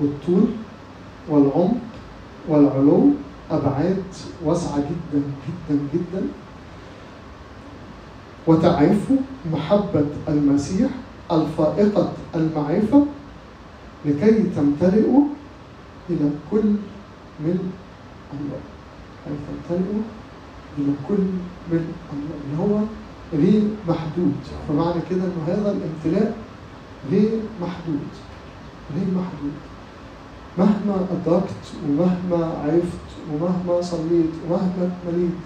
والطول والعمق والعلو أبعاد واسعة جدا جدا جدا. وتعرفوا محبة المسيح الفائقة المعرفة لكي تمتلئوا إلى كل من الله كي تمتلئوا إلى كل من الله اللي هو غير محدود. فمعنى كده إنه هذا الامتلاء غير محدود. غير محدود. مهما أدركت ومهما عرفت ومهما صليت ومهما اتمليت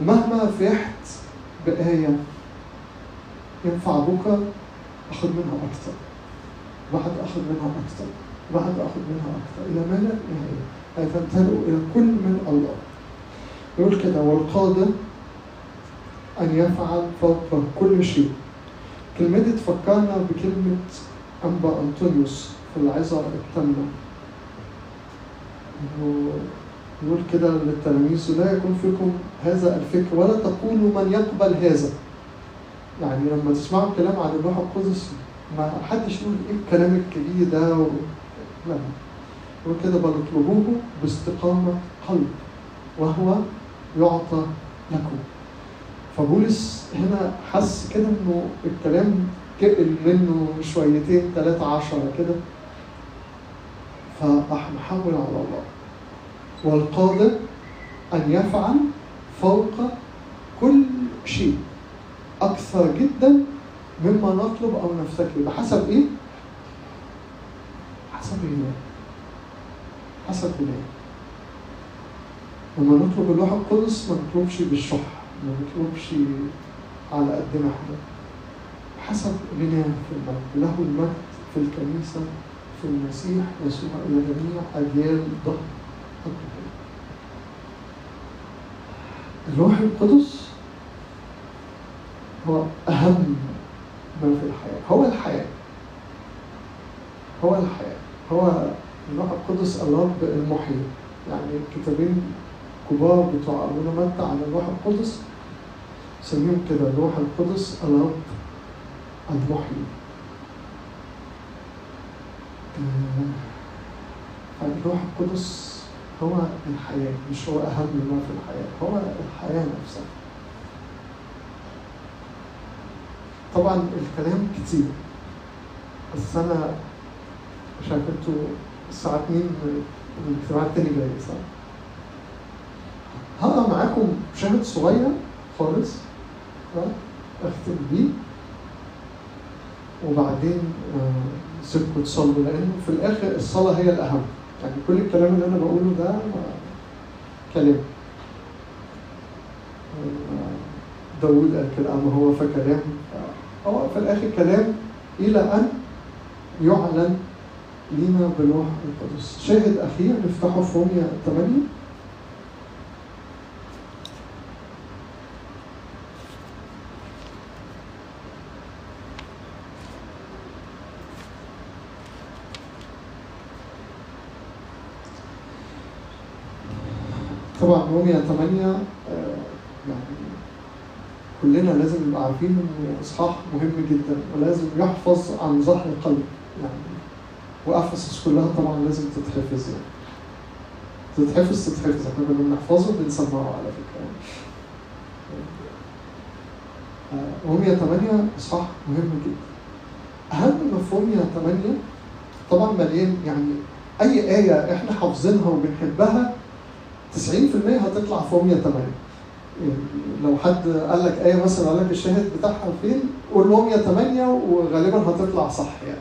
ومهما فرحت بآية ينفع بكرة أخذ منها أكثر. بعد أخذ منها أكثر. بعد أخذ منها أكثر. إلى ما لا نهاية؟ أي تمتلئ إلى كل من الله. يقول كده والقادر أن يفعل فوق كل شيء. كلمة تفكرنا بكلمة أنبا أنطونيوس في العظة التامة. يقول كده للتلاميذ لا يكون فيكم هذا الفكر ولا تقولوا من يقبل هذا. يعني لما تسمعوا كلام عن الروح القدس ما حدش يقول إيه الكلام الكبير ده و... لا. يقول كده بل اطلبوه باستقامة قلب وهو يعطى لكم. فبولس هنا حس كده إنه الكلام كقل منه شويتين ثلاثة عشرة كده. فراح محول على الله والقادر أن يفعل فوق كل شيء أكثر جدا مما نطلب أو نفتكر بحسب إيه؟ حسب إيه؟ حسب إيه؟ لما نطلب الروح القدس ما نطلبش بالشح ما نطلبش على قدنا إحنا حسب غناه في المجد له المجد في الكنيسة في المسيح يسوع إلى جميع أجيال ظهر الروح القدس هو أهم ما في الحياة. هو الحياة. هو الحياة. هو الروح القدس الرب المحيي. يعني كتابين كبار بتوع أبونا متى عن الروح القدس؟ سميهم كده الروح القدس الرب المحيي. الروح القدس هو الحياة مش هو أهم ما في الحياة هو الحياة نفسها طبعا الكلام كتير بس أنا مش عارف أنتوا الساعة 2 الاجتماع التاني جاي صح؟ هقرأ معاكم شاهد صغير خالص؟ أختم بيه وبعدين آه، سيبكم تصلوا لأنه في الآخر الصلاة هي الأهم. يعني كل الكلام اللي أنا بقوله ده كلام. داود قال كده اما هو فكلام هو في الآخر كلام إلى أن يعلن لينا بروح القدس. شاهد أخير نفتحه في روميا 8 طبعا روميا 8 آه، يعني كلنا لازم نبقى عارفين انه إصحاح مهم جدا ولازم يحفظ عن ظهر القلب يعني وافسس كلها طبعا لازم تتحفظ يعني تتحفظ تتحفظ إحنا كنا بنحفظه بنسمعه على فكرة يعني. روميا 8 إصحاح مهم جدا أهم ما في روميا 8 طبعا مليان يعني أي آية إحنا حافظينها وبنحبها 90% هتطلع 8 يعني لو حد قال لك إيه مثلا قال لك الشاهد بتاعها فين قول روميا 8 وغالبا هتطلع صح يعني.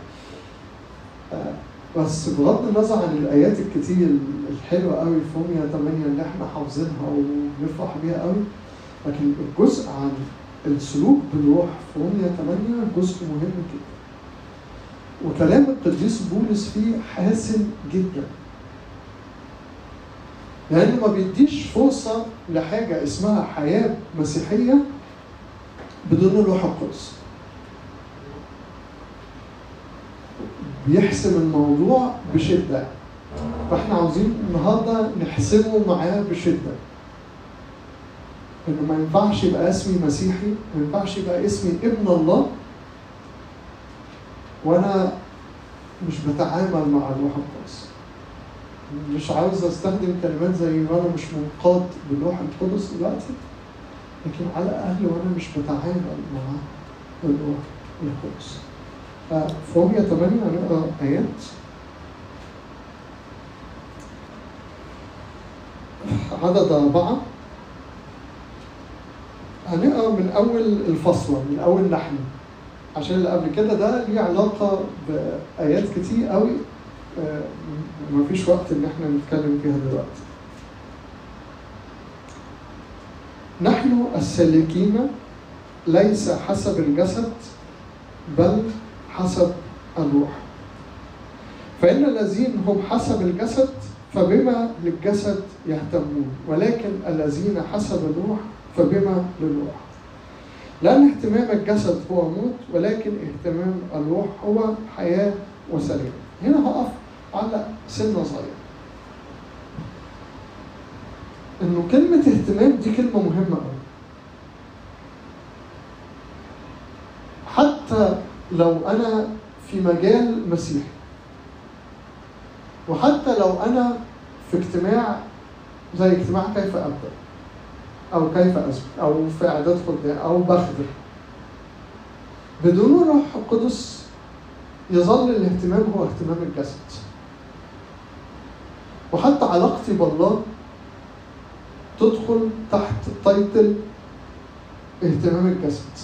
آه، بس بغض النظر عن الآيات الكتير الحلوة قوي في روميا 8 اللي إحنا حافظينها وبنفرح بيها قوي لكن الجزء عن السلوك بالروح في روميا 8 جزء مهم جدا. وكلام القديس بولس فيه حاسم جدا. لأنه ما بيديش فرصة لحاجة اسمها حياة مسيحية بدون الروح القدس. بيحسم الموضوع بشدة. فإحنا عاوزين النهارده نحسمه معاه بشدة. إنه ما ينفعش يبقى اسمي مسيحي، ما ينفعش يبقى اسمي ابن الله وأنا مش بتعامل مع الروح القدس. مش عاوز أستخدم كلمات زي وأنا مش منقاد بالروح القدس دلوقتي لكن على الأقل وأنا مش بتعامل مع الروح القدس. في روميا 8 هنقرأ آيات. عدد أربعة. هنقرأ من أول الفصلة من أول نحن عشان اللي قبل كده ده ليه علاقة بآيات كتير قوي آه، مفيش وقت إن إحنا نتكلم فيها دلوقتي. نحن السالكين ليس حسب الجسد بل حسب الروح. فإن الذين هم حسب الجسد فبما للجسد يهتمون. ولكن الذين حسب الروح فبما للروح. لأن اهتمام الجسد هو موت ولكن اهتمام الروح هو حياة وسلام. هنا هقف على سنة صغيرة. إنه كلمة اهتمام دي كلمة مهمة قوي حتى لو أنا في مجال مسيحي وحتى لو أنا في اجتماع زي اجتماع كيف أبدأ أو كيف اسبق أو في إعداد خدام أو بخدم بدون الروح القدس يظل الاهتمام هو اهتمام الجسد. وحتى علاقتي بالله تدخل تحت تايتل اهتمام الجسد.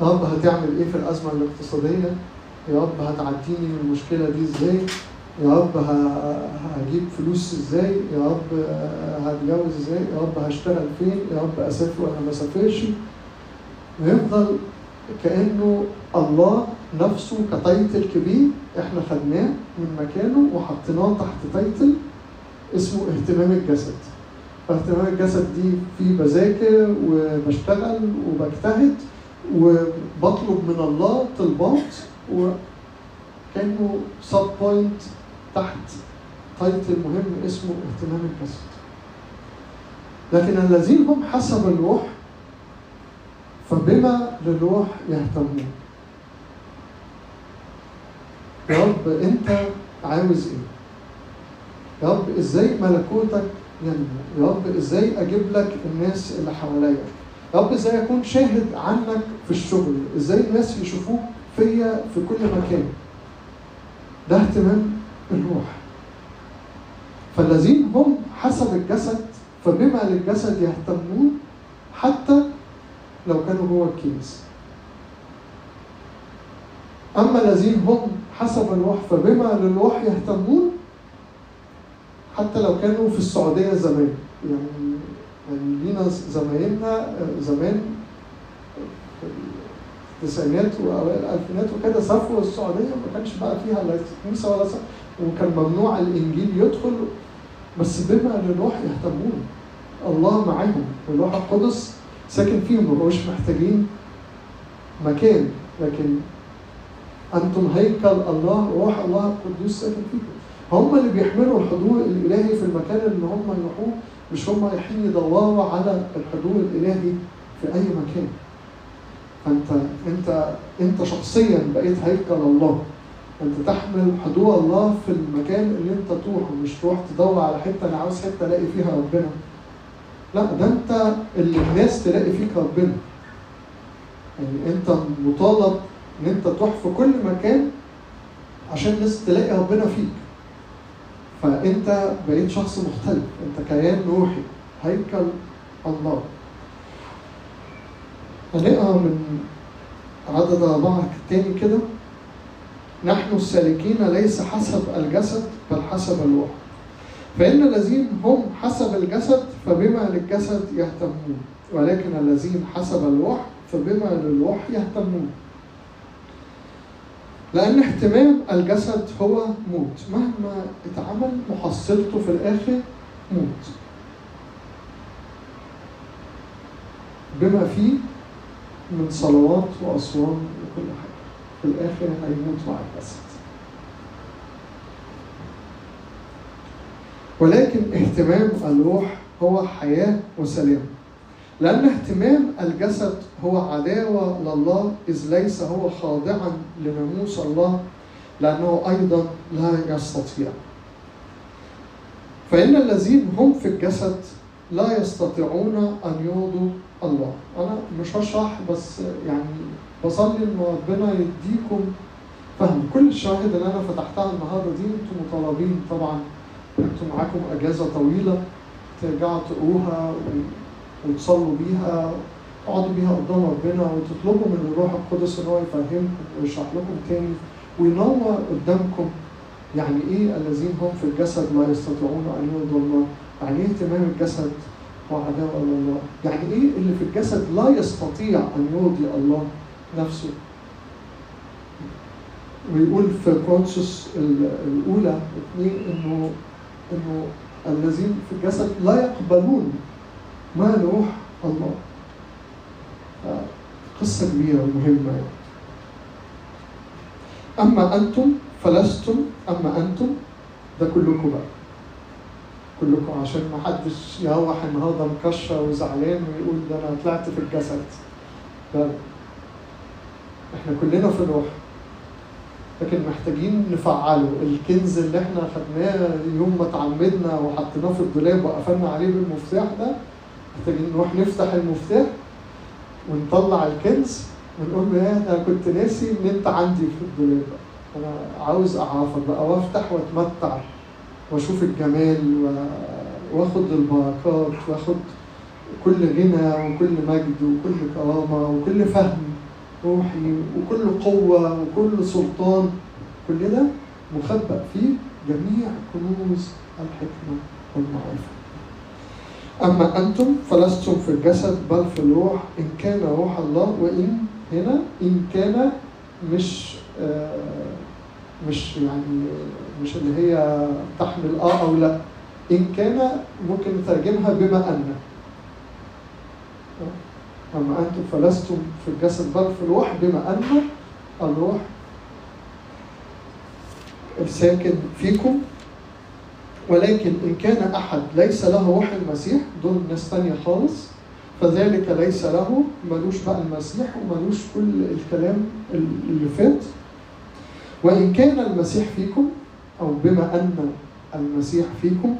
يا رب هتعمل إيه في الأزمة الاقتصادية؟ يا رب هتعديني من المشكلة دي إزاي؟ يا رب هجيب فلوس إزاي؟ يا رب هتجوز إزاي؟ يا رب هشتغل فين؟ يا رب أسافر ولا ما اسافرش ويفضل كأنه الله نفسه ك title كبير إحنا خدناه من مكانه وحطيناه تحت title اسمه اهتمام الجسد. فاهتمام الجسد دي في بذاكر وبشتغل وبجتهد وبطلب من الله طلبات وكأنه sub point تحت title مهم اسمه اهتمام الجسد. لكن الذين هم حسب الروح فبما للروح يهتمون. يا رب انت عاوز إيه؟ يا رب إزاي ملكوتك ينمو؟ يا رب إزاي أجيب لك الناس اللي حواليا؟ يا رب إزاي اكون شاهد عنك في الشغل؟ إزاي الناس يشوفوك فيا في كل مكان؟ ده اهتمام الروح. فالذين هم حسب الجسد فبما للجسد يهتمون حتى لو كانوا جوه الكنيسه أما الذين هم حسب الروح فبما للروح يهتمون حتى لو كانوا في السعودية زمان. يعني يعني لينا زمايلنا زمان في التسعينات واوائل الألفينات وكده سافروا السعودية ما كانش بقى فيها لا كنيسه ولا وكان ممنوع الإنجيل يدخل. بس بما للروح يهتمون الله معاهم. والروح القدس ساكن فيهم ما محتاجين مكان. لكن أنتم هيكل الله روح الله القدوس ساكن فيكم. هم اللي بيحملوا الحضور الإلهي في المكان اللي هم يروحوه مش هم رايحين يدوروا على الحضور الإلهي في أي مكان. فأنت أنت أنت شخصيا بقيت هيكل الله. أنت تحمل حضور الله في المكان اللي أنت تروحه مش تروح تدور على حتة أنا عاوز حتة ألاقي فيها ربنا. لا ده أنت اللي الناس تلاقي فيك ربنا. يعني أنت مطالب إن أنت تروح في كل مكان عشان الناس تلاقي ربنا فيك. فأنت بقيت شخص مختلف. أنت كيان روحي. هيكل الله. هنقرأ من عدد أربعة تاني كده. نحن السالكين ليس حسب الجسد بل حسب الروح. فإن الذين هم حسب الجسد فبما للجسد يهتمون. ولكن الذين حسب الروح فبما للروح يهتمون. لأن اهتمام الجسد هو موت. مهما اتعمل محصلته في الآخر موت. بما فيه من صلوات وأصوام وكل حاجة. في الآخر هيموت مع الجسد. ولكن اهتمام الروح هو حياة وسلام. لأن اهتمام الجسد هو عداوة لله إذ ليس هو خاضعا لناموس الله لأنه أيضا لا يستطيع. فإن الذين هم في الجسد لا يستطيعون أن يرضوا الله. أنا مش هشرح بس يعني بصلي إن ربنا يديكم فهم. كل الشواهد اللي أنا فتحتها النهاردة دي أنتم مطالبين طبعا أنتم معاكم أجازة طويلة ترجعوا تقروها وتصلوا بيها تقعدوا بيها قدام ربنا وتطلبوا من الروح القدس إن هو يفهمكم ويشرح لكم تاني وينور قدامكم. يعني إيه الذين هم في الجسد لا يستطيعون أن يرضوا الله؟ يعني إيه اهتمام الجسد وعداوة لله يعني إيه اللي في الجسد لا يستطيع أن يرضي الله نفسه؟ ويقول في كورنثوس الأولى اثنين إنه إنه الذين في الجسد لا يقبلون ما روح الله. قصة كبيرة ومهمة. يعني. أما أنتم فلستم أما أنتم ده كلكم بقى. كلكم عشان ما حدش يروح النهارده مكشر وزعلان ويقول ده أنا طلعت في الجسد. لا. إحنا كلنا في الروح لكن محتاجين نفعله. الكنز اللي إحنا خدناه يوم ما اتعمدنا وحطيناه في الدولاب وقفلنا عليه بالمفتاح ده محتاجين نروح نفتح المفتاح ونطلع الكنز ونقول له يا أنا كنت ناسي إن أنت عندي في الدولاب. أنا عاوز أعرفك بقى وأفتح وأتمتع وأشوف الجمال وأخد البركات وأخد كل غنى وكل مجد وكل كرامة وكل فهم روحي وكل قوة وكل سلطان. كل ده مخبأ فيه جميع كنوز الحكمة والمعرفة. أما أنتم فلستم في الجسد بل في الروح إن كان روح الله وإن هنا إن كان مش آه مش يعني مش اللي هي تحمل آه أو لا. إن كان ممكن نترجمها بما أن. أما أنتم فلستم في الجسد بل في الروح بما أن. الروح الساكن فيكم. ولكن إن كان أحد ليس له روح المسيح دول ناس تانية خالص فذلك ليس له ملوش بقى المسيح وملوش كل الكلام اللي فات. وإن كان المسيح فيكم أو بما أن المسيح فيكم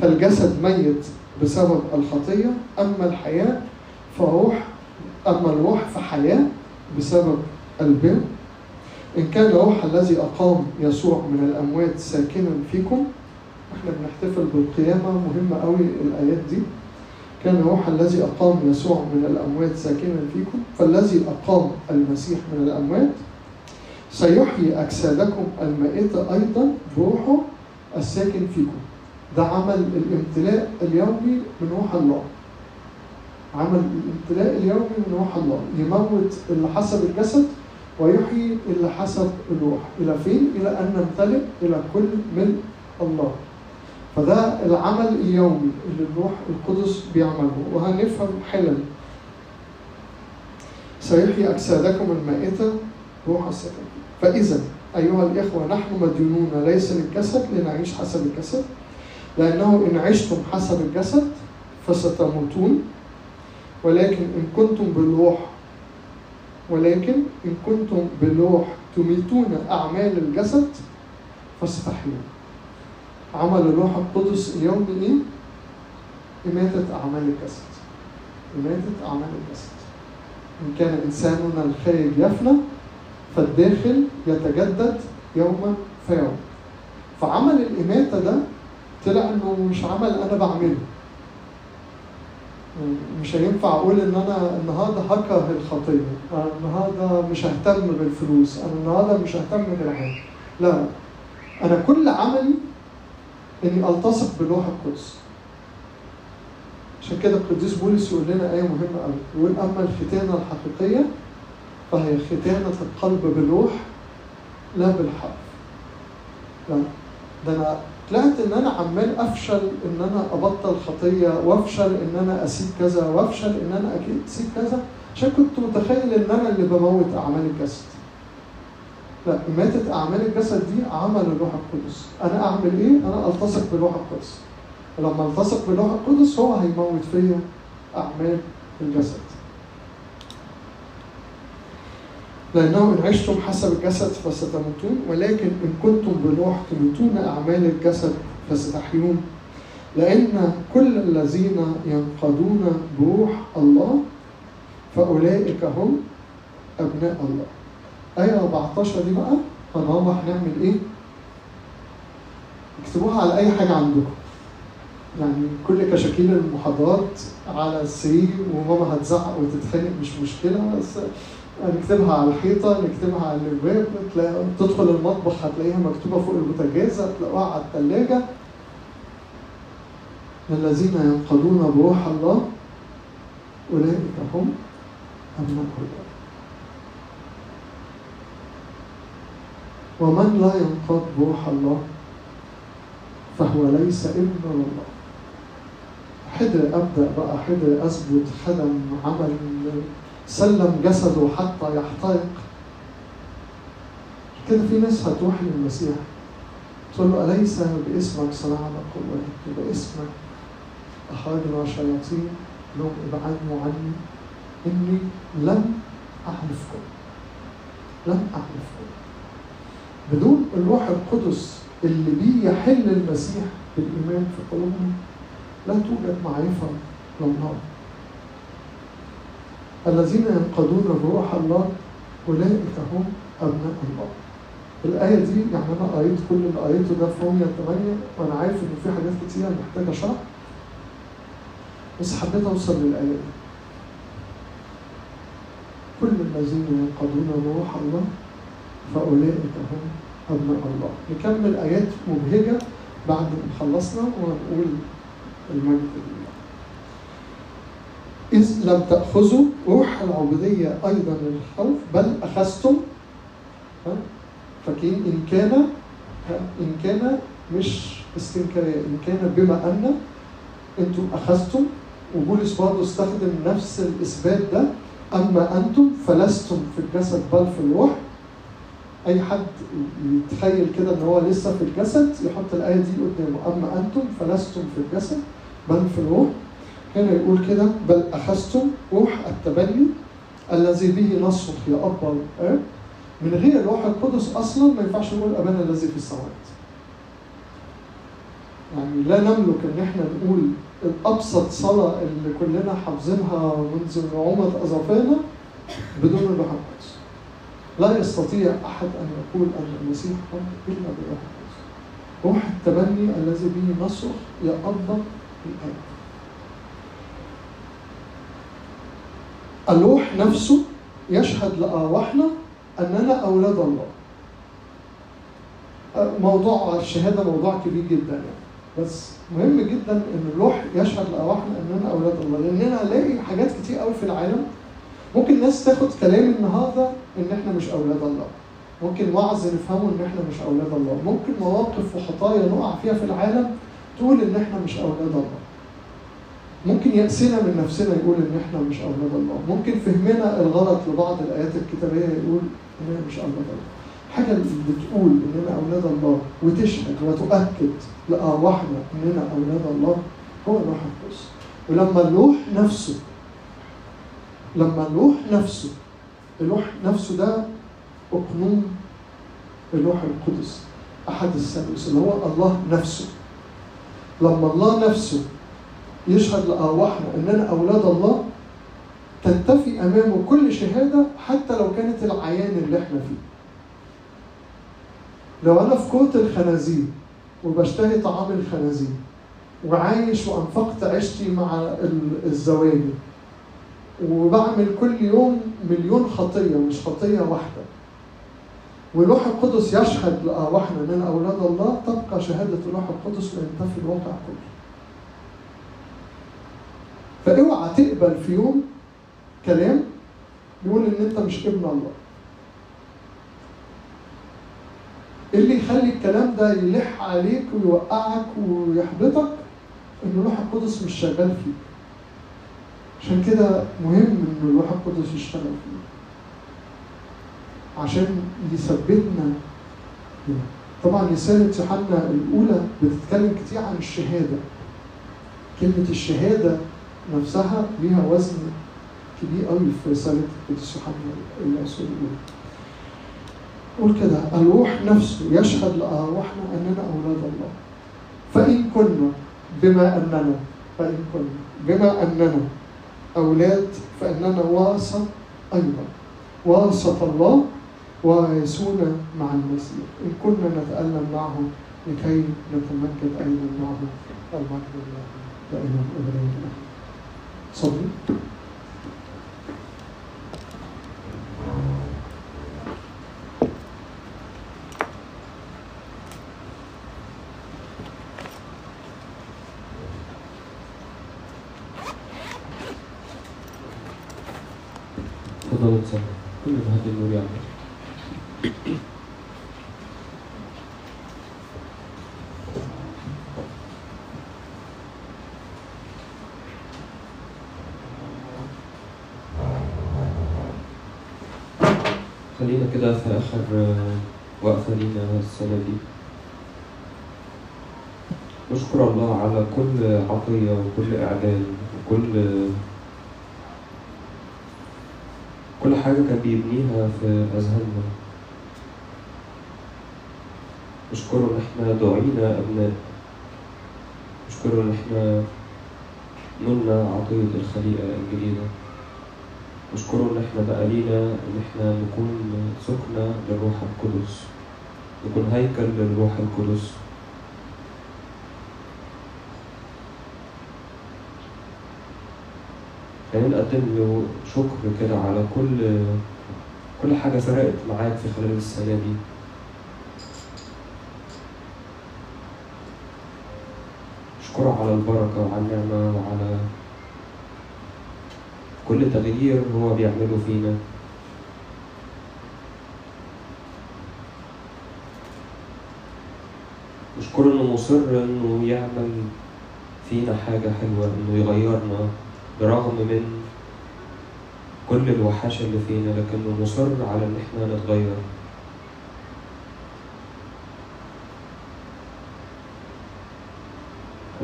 فالجسد ميت بسبب الخطية أما الحياة فروح أما الروح فحياة بسبب البر. إن كان الروح الذي أقام يسوع من الأموات ساكنا فيكم إحنا بنحتفل بالقيامة مهمة قوي الآيات دي. كان الروح الذي أقام يسوع من الأموات ساكنا فيكم. فالذي أقام المسيح من الأموات سيحيي أجسادكم المائتة أيضا بروحه الساكن فيكم. ده عمل الامتلاء اليومي من روح الله. عمل الامتلاء اليومي من روح الله. يموت اللي حسب الجسد ويحيي اللي حسب الروح. إلى فين؟ إلى أن نمتلئ إلى كل ملء الله. فده العمل اليومي اللي الروح القدس بيعمله وهنفهم حالا سيحيي أجسادكم المائتة روح السكن. فإذا أيها الإخوة نحن مديونون ليس للجسد لنعيش حسب الجسد لأنه إن عشتم حسب الجسد فستموتون ولكن إن كنتم بالروح ولكن إن كنتم بالروح تميتون أعمال الجسد فستحيون عمل الروح القدس اليوم إيه؟ إماتة أعمال الجسد. إماتة أعمال الجسد. إن كان إنساننا الخارج يفنى فالداخل يتجدد يوما فيوم فعمل الإماتة ده طلع إنه مش عمل أنا بعمله. مش هينفع أقول إن أنا النهارده هكره الخطيه، أنا النهارده مش ههتم بالفلوس، أنا النهارده مش ههتم بالعمل. لا. أنا كل عملي اني ألتصق بالروح القدس. عشان كده القديس بولس يقول لنا آية مهمة قوي، يقول أما الختانة الحقيقية فهي ختانة القلب بالروح لا بالحرف. لا ده أنا طلعت إن أنا عمال أفشل إن أنا أبطل خطية وأفشل إن أنا أسيب كذا وأفشل إن أنا أكيد أسيب كذا عشان كنت متخيل إن أنا اللي بموت أعمال الجسد. لا إماتة أعمال الجسد دي عمل الروح القدس، أنا أعمل إيه؟ أنا ألتصق بالروح القدس. ولما ألتصق بالروح القدس هو هيموت فيا أعمال الجسد. لأنه إن عشتم حسب الجسد فستموتون ولكن إن كنتم بالروح تموتون أعمال الجسد فستحيون لأن كل الذين ينقضون بروح الله فأولئك هم أبناء الله آية 14 دي بقى هنروح نعمل إيه؟ اكتبوها على أي حاجة عندكم. يعني كل كشاكيل المحاضرات على السرير وماما هتزعق وتتخانق مش مشكلة بس نكتبها على الحيطة نكتبها على الباب تدخل المطبخ هتلاقيها مكتوبة فوق البوتاجاز هتلاقوها على الثلاجة الذين ينقضون بروح الله أولئك هم أبناء الله ومن لا ينقض بروح الله فهو ليس ابن الله. حدر أبدأ بقى حدر أثبت خدم عمل سلم جسده حتى يحترق. كده في ناس هتروح للمسيح تقول له أليس باسمك صنعنا قوات باسمك أخرجنا شياطين لهم ابعدوا عني. إني لم أحلفكم لم أحلفكم. بدون الروح القدس اللي بيه يحل المسيح بالإيمان في قلوبهم لا توجد معرفة لله الذين ينقضون بروح الله أولئك هم أبناء الله. الآية دي يعني أنا قريت كل اللي قريته ده في رومية 8 وأنا عارف إن في حاجات كتيرة محتاجة شرح. بس حبيت أوصل للآية دي. كل الذين ينقضون بروح الله فأولئك هم أبناء الله. نكمل آيات مبهجة بعد ما خلصنا ونقول المجد لله. إذ لم تأخذوا روح العبودية أيضا للخوف بل أخذتم فاكرين إن كان إن كان مش استنكارية إن كان بما أن أنتم أخذتم وبولس برضه استخدم نفس الإثبات ده أما أنتم فلستم في الجسد بل في الروح. أي حد يتخيل كده إن هو لسه في الجسد يحط الآية دي قدامه. أما أنتم فلستم في الجسد بل في الروح. هنا يقول كده بل أخذتم روح التبني الذي به نصرخ يا أبا الآب. من غير الروح القدس أصلا ما ينفعش نقول أبانا الذي في السماوات. يعني لا نملك إن إحنا نقول ابسط صلاة اللي كلنا حافظينها منذ نعومه أظافرنا بدون الروح القدس. لا يستطيع أحد أن يقول أن المسيح رب إلا بالروح القدس. روح التبني الذي به نصرخ يا ابا الاب الروح نفسه يشهد لأرواحنا أننا أولاد الله. موضوع الشهادة موضوع كبير جدا يعني. بس مهم جدا إن الروح يشهد لأرواحنا أننا أولاد الله. لاننا هنلاقي حاجات كتير قوي في العالم ممكن الناس تاخد كلامي النهارده إن إحنا مش أولاد الله. ممكن وعظ نفهمه إن إحنا مش أولاد الله. ممكن مواقف وخطايا نقع فيها في العالم تقول إن إحنا مش أولاد الله. ممكن يأسنا من نفسنا يقول إن إحنا مش أولاد الله. ممكن فهمنا الغلط لبعض الآيات الكتابية يقول اننا مش أولاد الله. حاجة اللي بتقول إننا أولاد الله وتشهد وتؤكد لأرواحنا إننا أولاد الله هو الروح القدس. ولما الروح نفسه لما الروح نفسه الروح نفسه ده أقنوم الروح القدس أحد الثالوث اللي هو الله نفسه. لما الله نفسه يشهد لأرواحنا إننا أولاد الله تنتفي أمامه كل شهادة حتى لو كانت العيان اللي إحنا فيه. لو أنا في كوت الخنازير وبشتهي طعام الخنازير وعايش وأنفقت عيشتي مع الزواج وبعمل كل يوم مليون خطية مش خطية واحدة والروح القدس يشهد لأرواحنا إننا أولاد الله تبقى شهادة الروح القدس وينتفي الواقع كله. فأوعى تقبل في يوم كلام يقول إن أنت مش ابن الله. اللي يخلي الكلام ده يلح عليك ويوقعك ويحبطك إن الروح القدس مش شغال فيك عشان كده مهم إن الروح القدس يشتغل فيك عشان يثبتنا طبعا رسالة يوحنا الأولى بتتكلم كتير عن الشهادة. كلمة الشهادة نفسها ليها وزن كبير قوي في رسالة القدس يوحنا الرسول الأولى. قول كده الروح نفسه يشهد لأرواحنا أننا أولاد الله. فإن كنا بما أننا فإن كنا بما أننا. أولاد فإننا ورثة أيضا. ورثة الله وارثون مع المسيح. إن كنا نتألم معه لكي نتمجد أيضا معه المجد لله دائما أبدا صلي تفضلوا تصلوا كل النور يعمل خلينا كده في آخر آه، وقفة لينا السنة دي. نشكر الله على كل عطية وكل إعداد وكل كل حاجة كان بيبنيها في أذهاننا. نشكره إن إحنا دعينا أبناء. نشكره إن إحنا نلنا عطية الخليقة الجديدة. نشكره إن إحنا بقى لينا إن إحنا نكون سكنة للروح القدس. نكون هيكل للروح القدس. خلينا نقدم له شكر كده على كل كل حاجة فرقت معاك في خلال السنة دي. اشكره على البركة وعلى النعمة وعلى كل تغيير هو بيعمله فينا. نشكره إنه مصر إنه يعمل فينا حاجة حلوة إنه يغيرنا. برغم من كل الوحشة اللي فينا لكنه مصر على إن إحنا نتغير.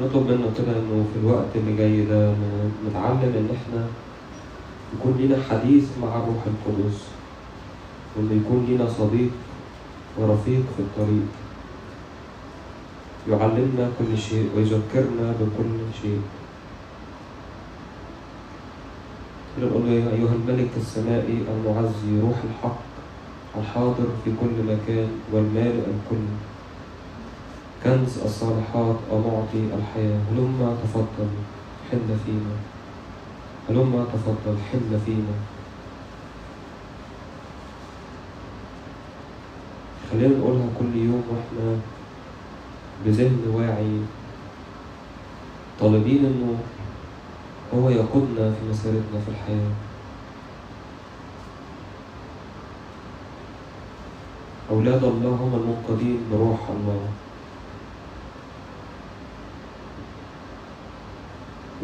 نطلب منه كده إنه في الوقت اللي جاي ده نتعلم إن إحنا يكون لينا حديث مع الروح القدس وإنه يكون لينا صديق ورفيق في الطريق. يعلمنا كل شيء ويذكرنا بكل شيء. نقول له يا أيها الملك السمائي المعزي روح الحق الحاضر في كل مكان والمالئ الكل كنز الصالحات ومعطي الحياة. هلما تفضل حل فينا. هلما تفضل حل فينا. خلينا نقولها كل يوم وإحنا بذهن واعي. طالبين إنه هو يقودنا في مسيرتنا في الحياة. أولاد الله هم المنقذين بروح الله.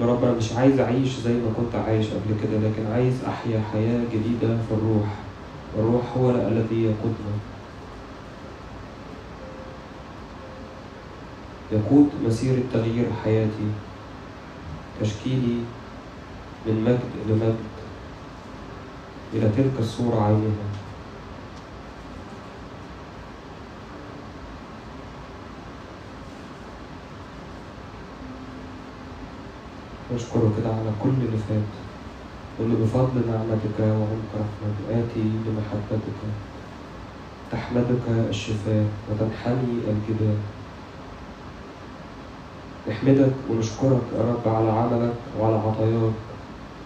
يا رب أنا مش عايز أعيش زي ما كنت عايش قبل كده لكن عايز أحيا حياة جديدة في الروح. الروح هو الذي يقودنا. يقود مسيرة تغيير حياتي. تشكيلي من مجد لمجد إلى تلك الصورة عينها نشكره كده على كل اللي فات له بفضل نعمتك وعمق رحمتك. آتي لمحبتك تحمدك الشفاء وتنحني الجبال. نحمدك ونشكرك يا رب على عملك وعلى عطاياك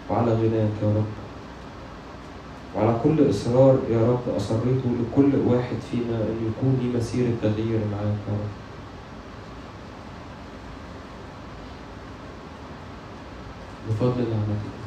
وعلى غناك يا رب. وعلى كل إصرار يا رب أصريته لكل واحد فينا أن يكون لي مسيرة تغيير معاك يا رب. بفضل نعمتك.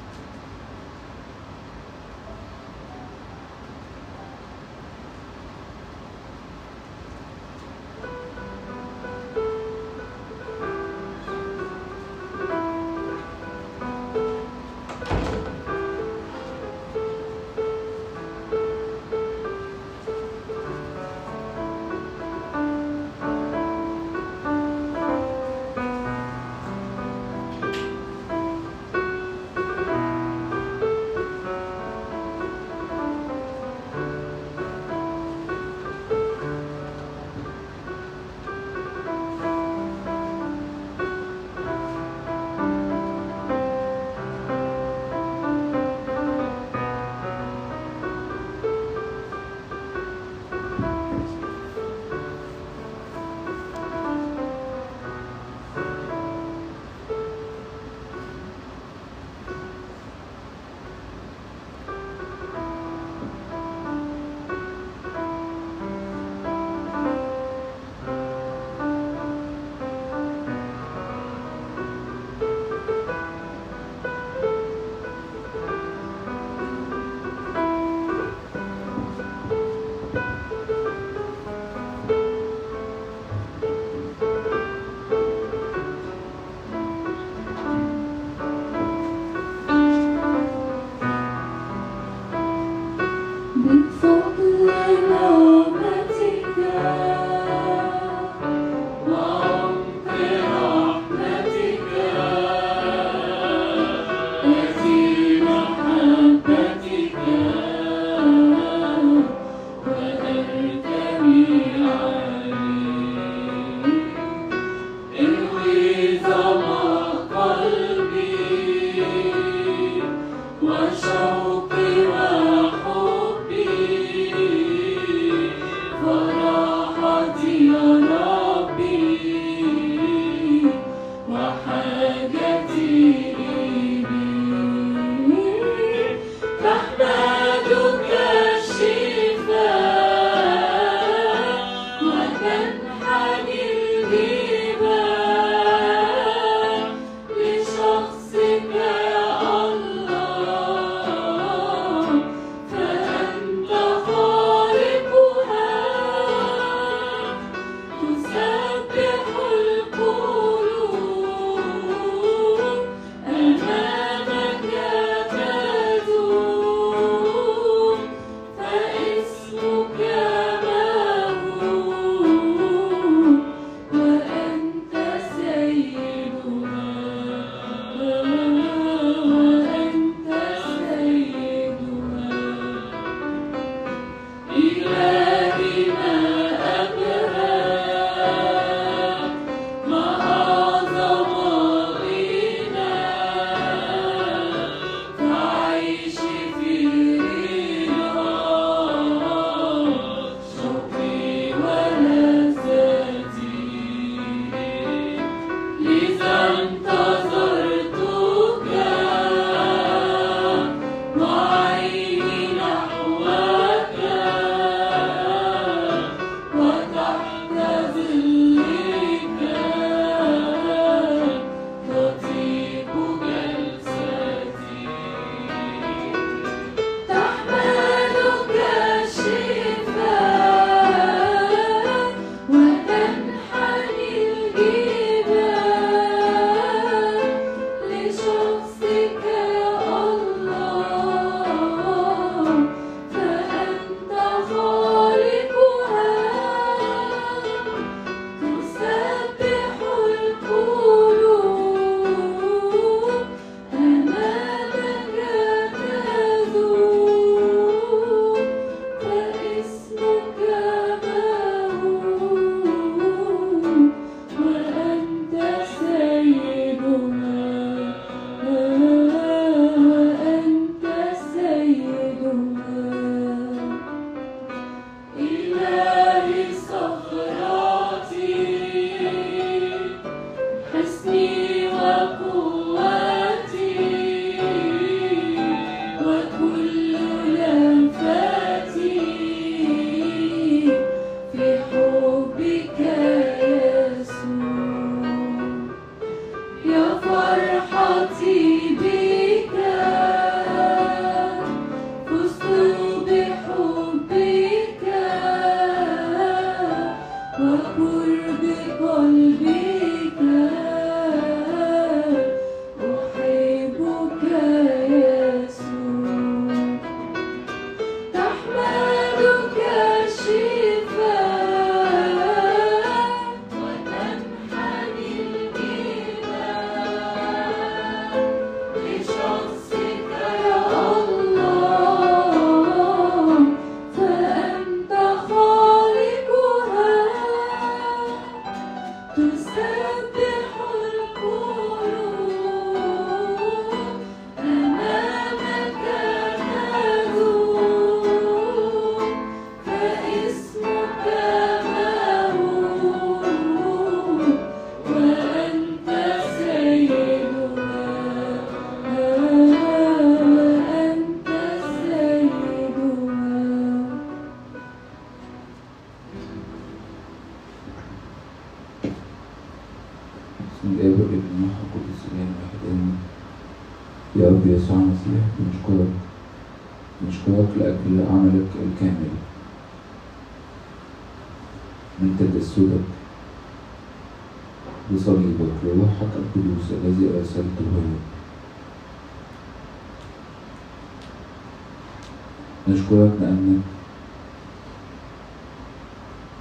نشكرك لأنك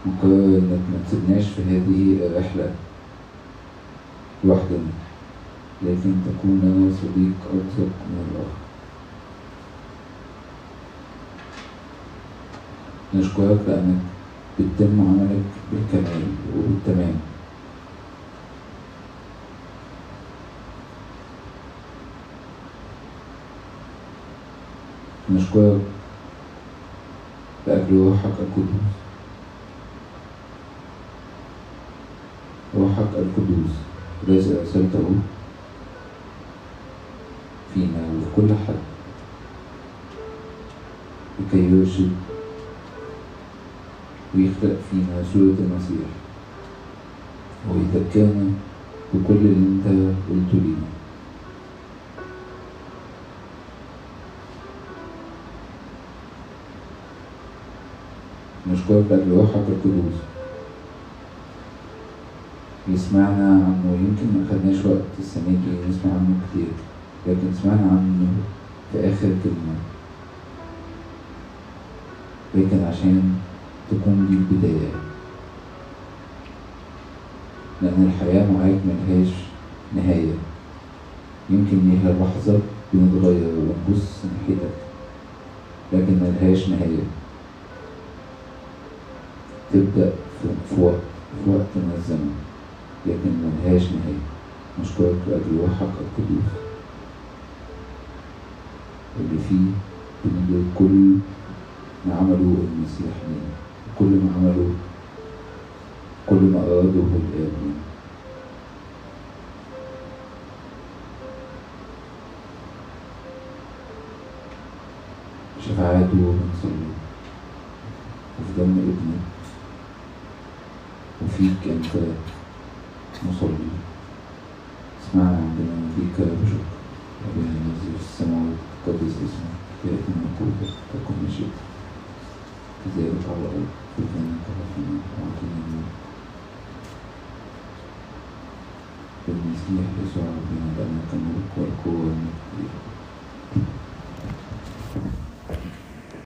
مقرر إنك ما تسيبناش في هذه الرحلة لوحدنا لكن تكون لنا صديق أرزق من الآخر نشكرك لأنك بتتم عملك بالكمال وبالتمام. نشكرك لأجل روحك القدوس. روحك القدوس. الذي أرسلته فينا وفي كل حد لكي يرشد ويخلق فينا صورة المسيح. ويذكرنا بكل اللي انت قلته لينا نشكرك لأجل روحك القدوس يسمعنا عنه يمكن ما خدناش وقت السنة دي نسمع عنه كتير لكن سمعنا عنه في آخر كلمة. لكن عشان تكون دي البداية. لأن الحياة معاك ملهاش نهاية. يمكن ليها لحظة بنتغير ونبص ناحيتك لكن ملهاش نهاية. تبدأ في وقت في وقت من الزمن لكن ملهاش نهاية. نشكرك لأجل روحك القدوس اللي فيه بنجد كل ما عمله المسيح لنا كل ما عمله كل ما أراده الآب شفاعته من بنصلي وفي دم ابنه وفيك أنت مصلي اسمعنا عندما نديك بشكر. أبينا الذي في السماوات قدس اسمك يأتي ملكوتك تكن مشيئتك كذلك على الأرض خذنا كفافنا وأعطنا النور بالمسيح يسوع. ربنا لأنك الملك والقوة والمجد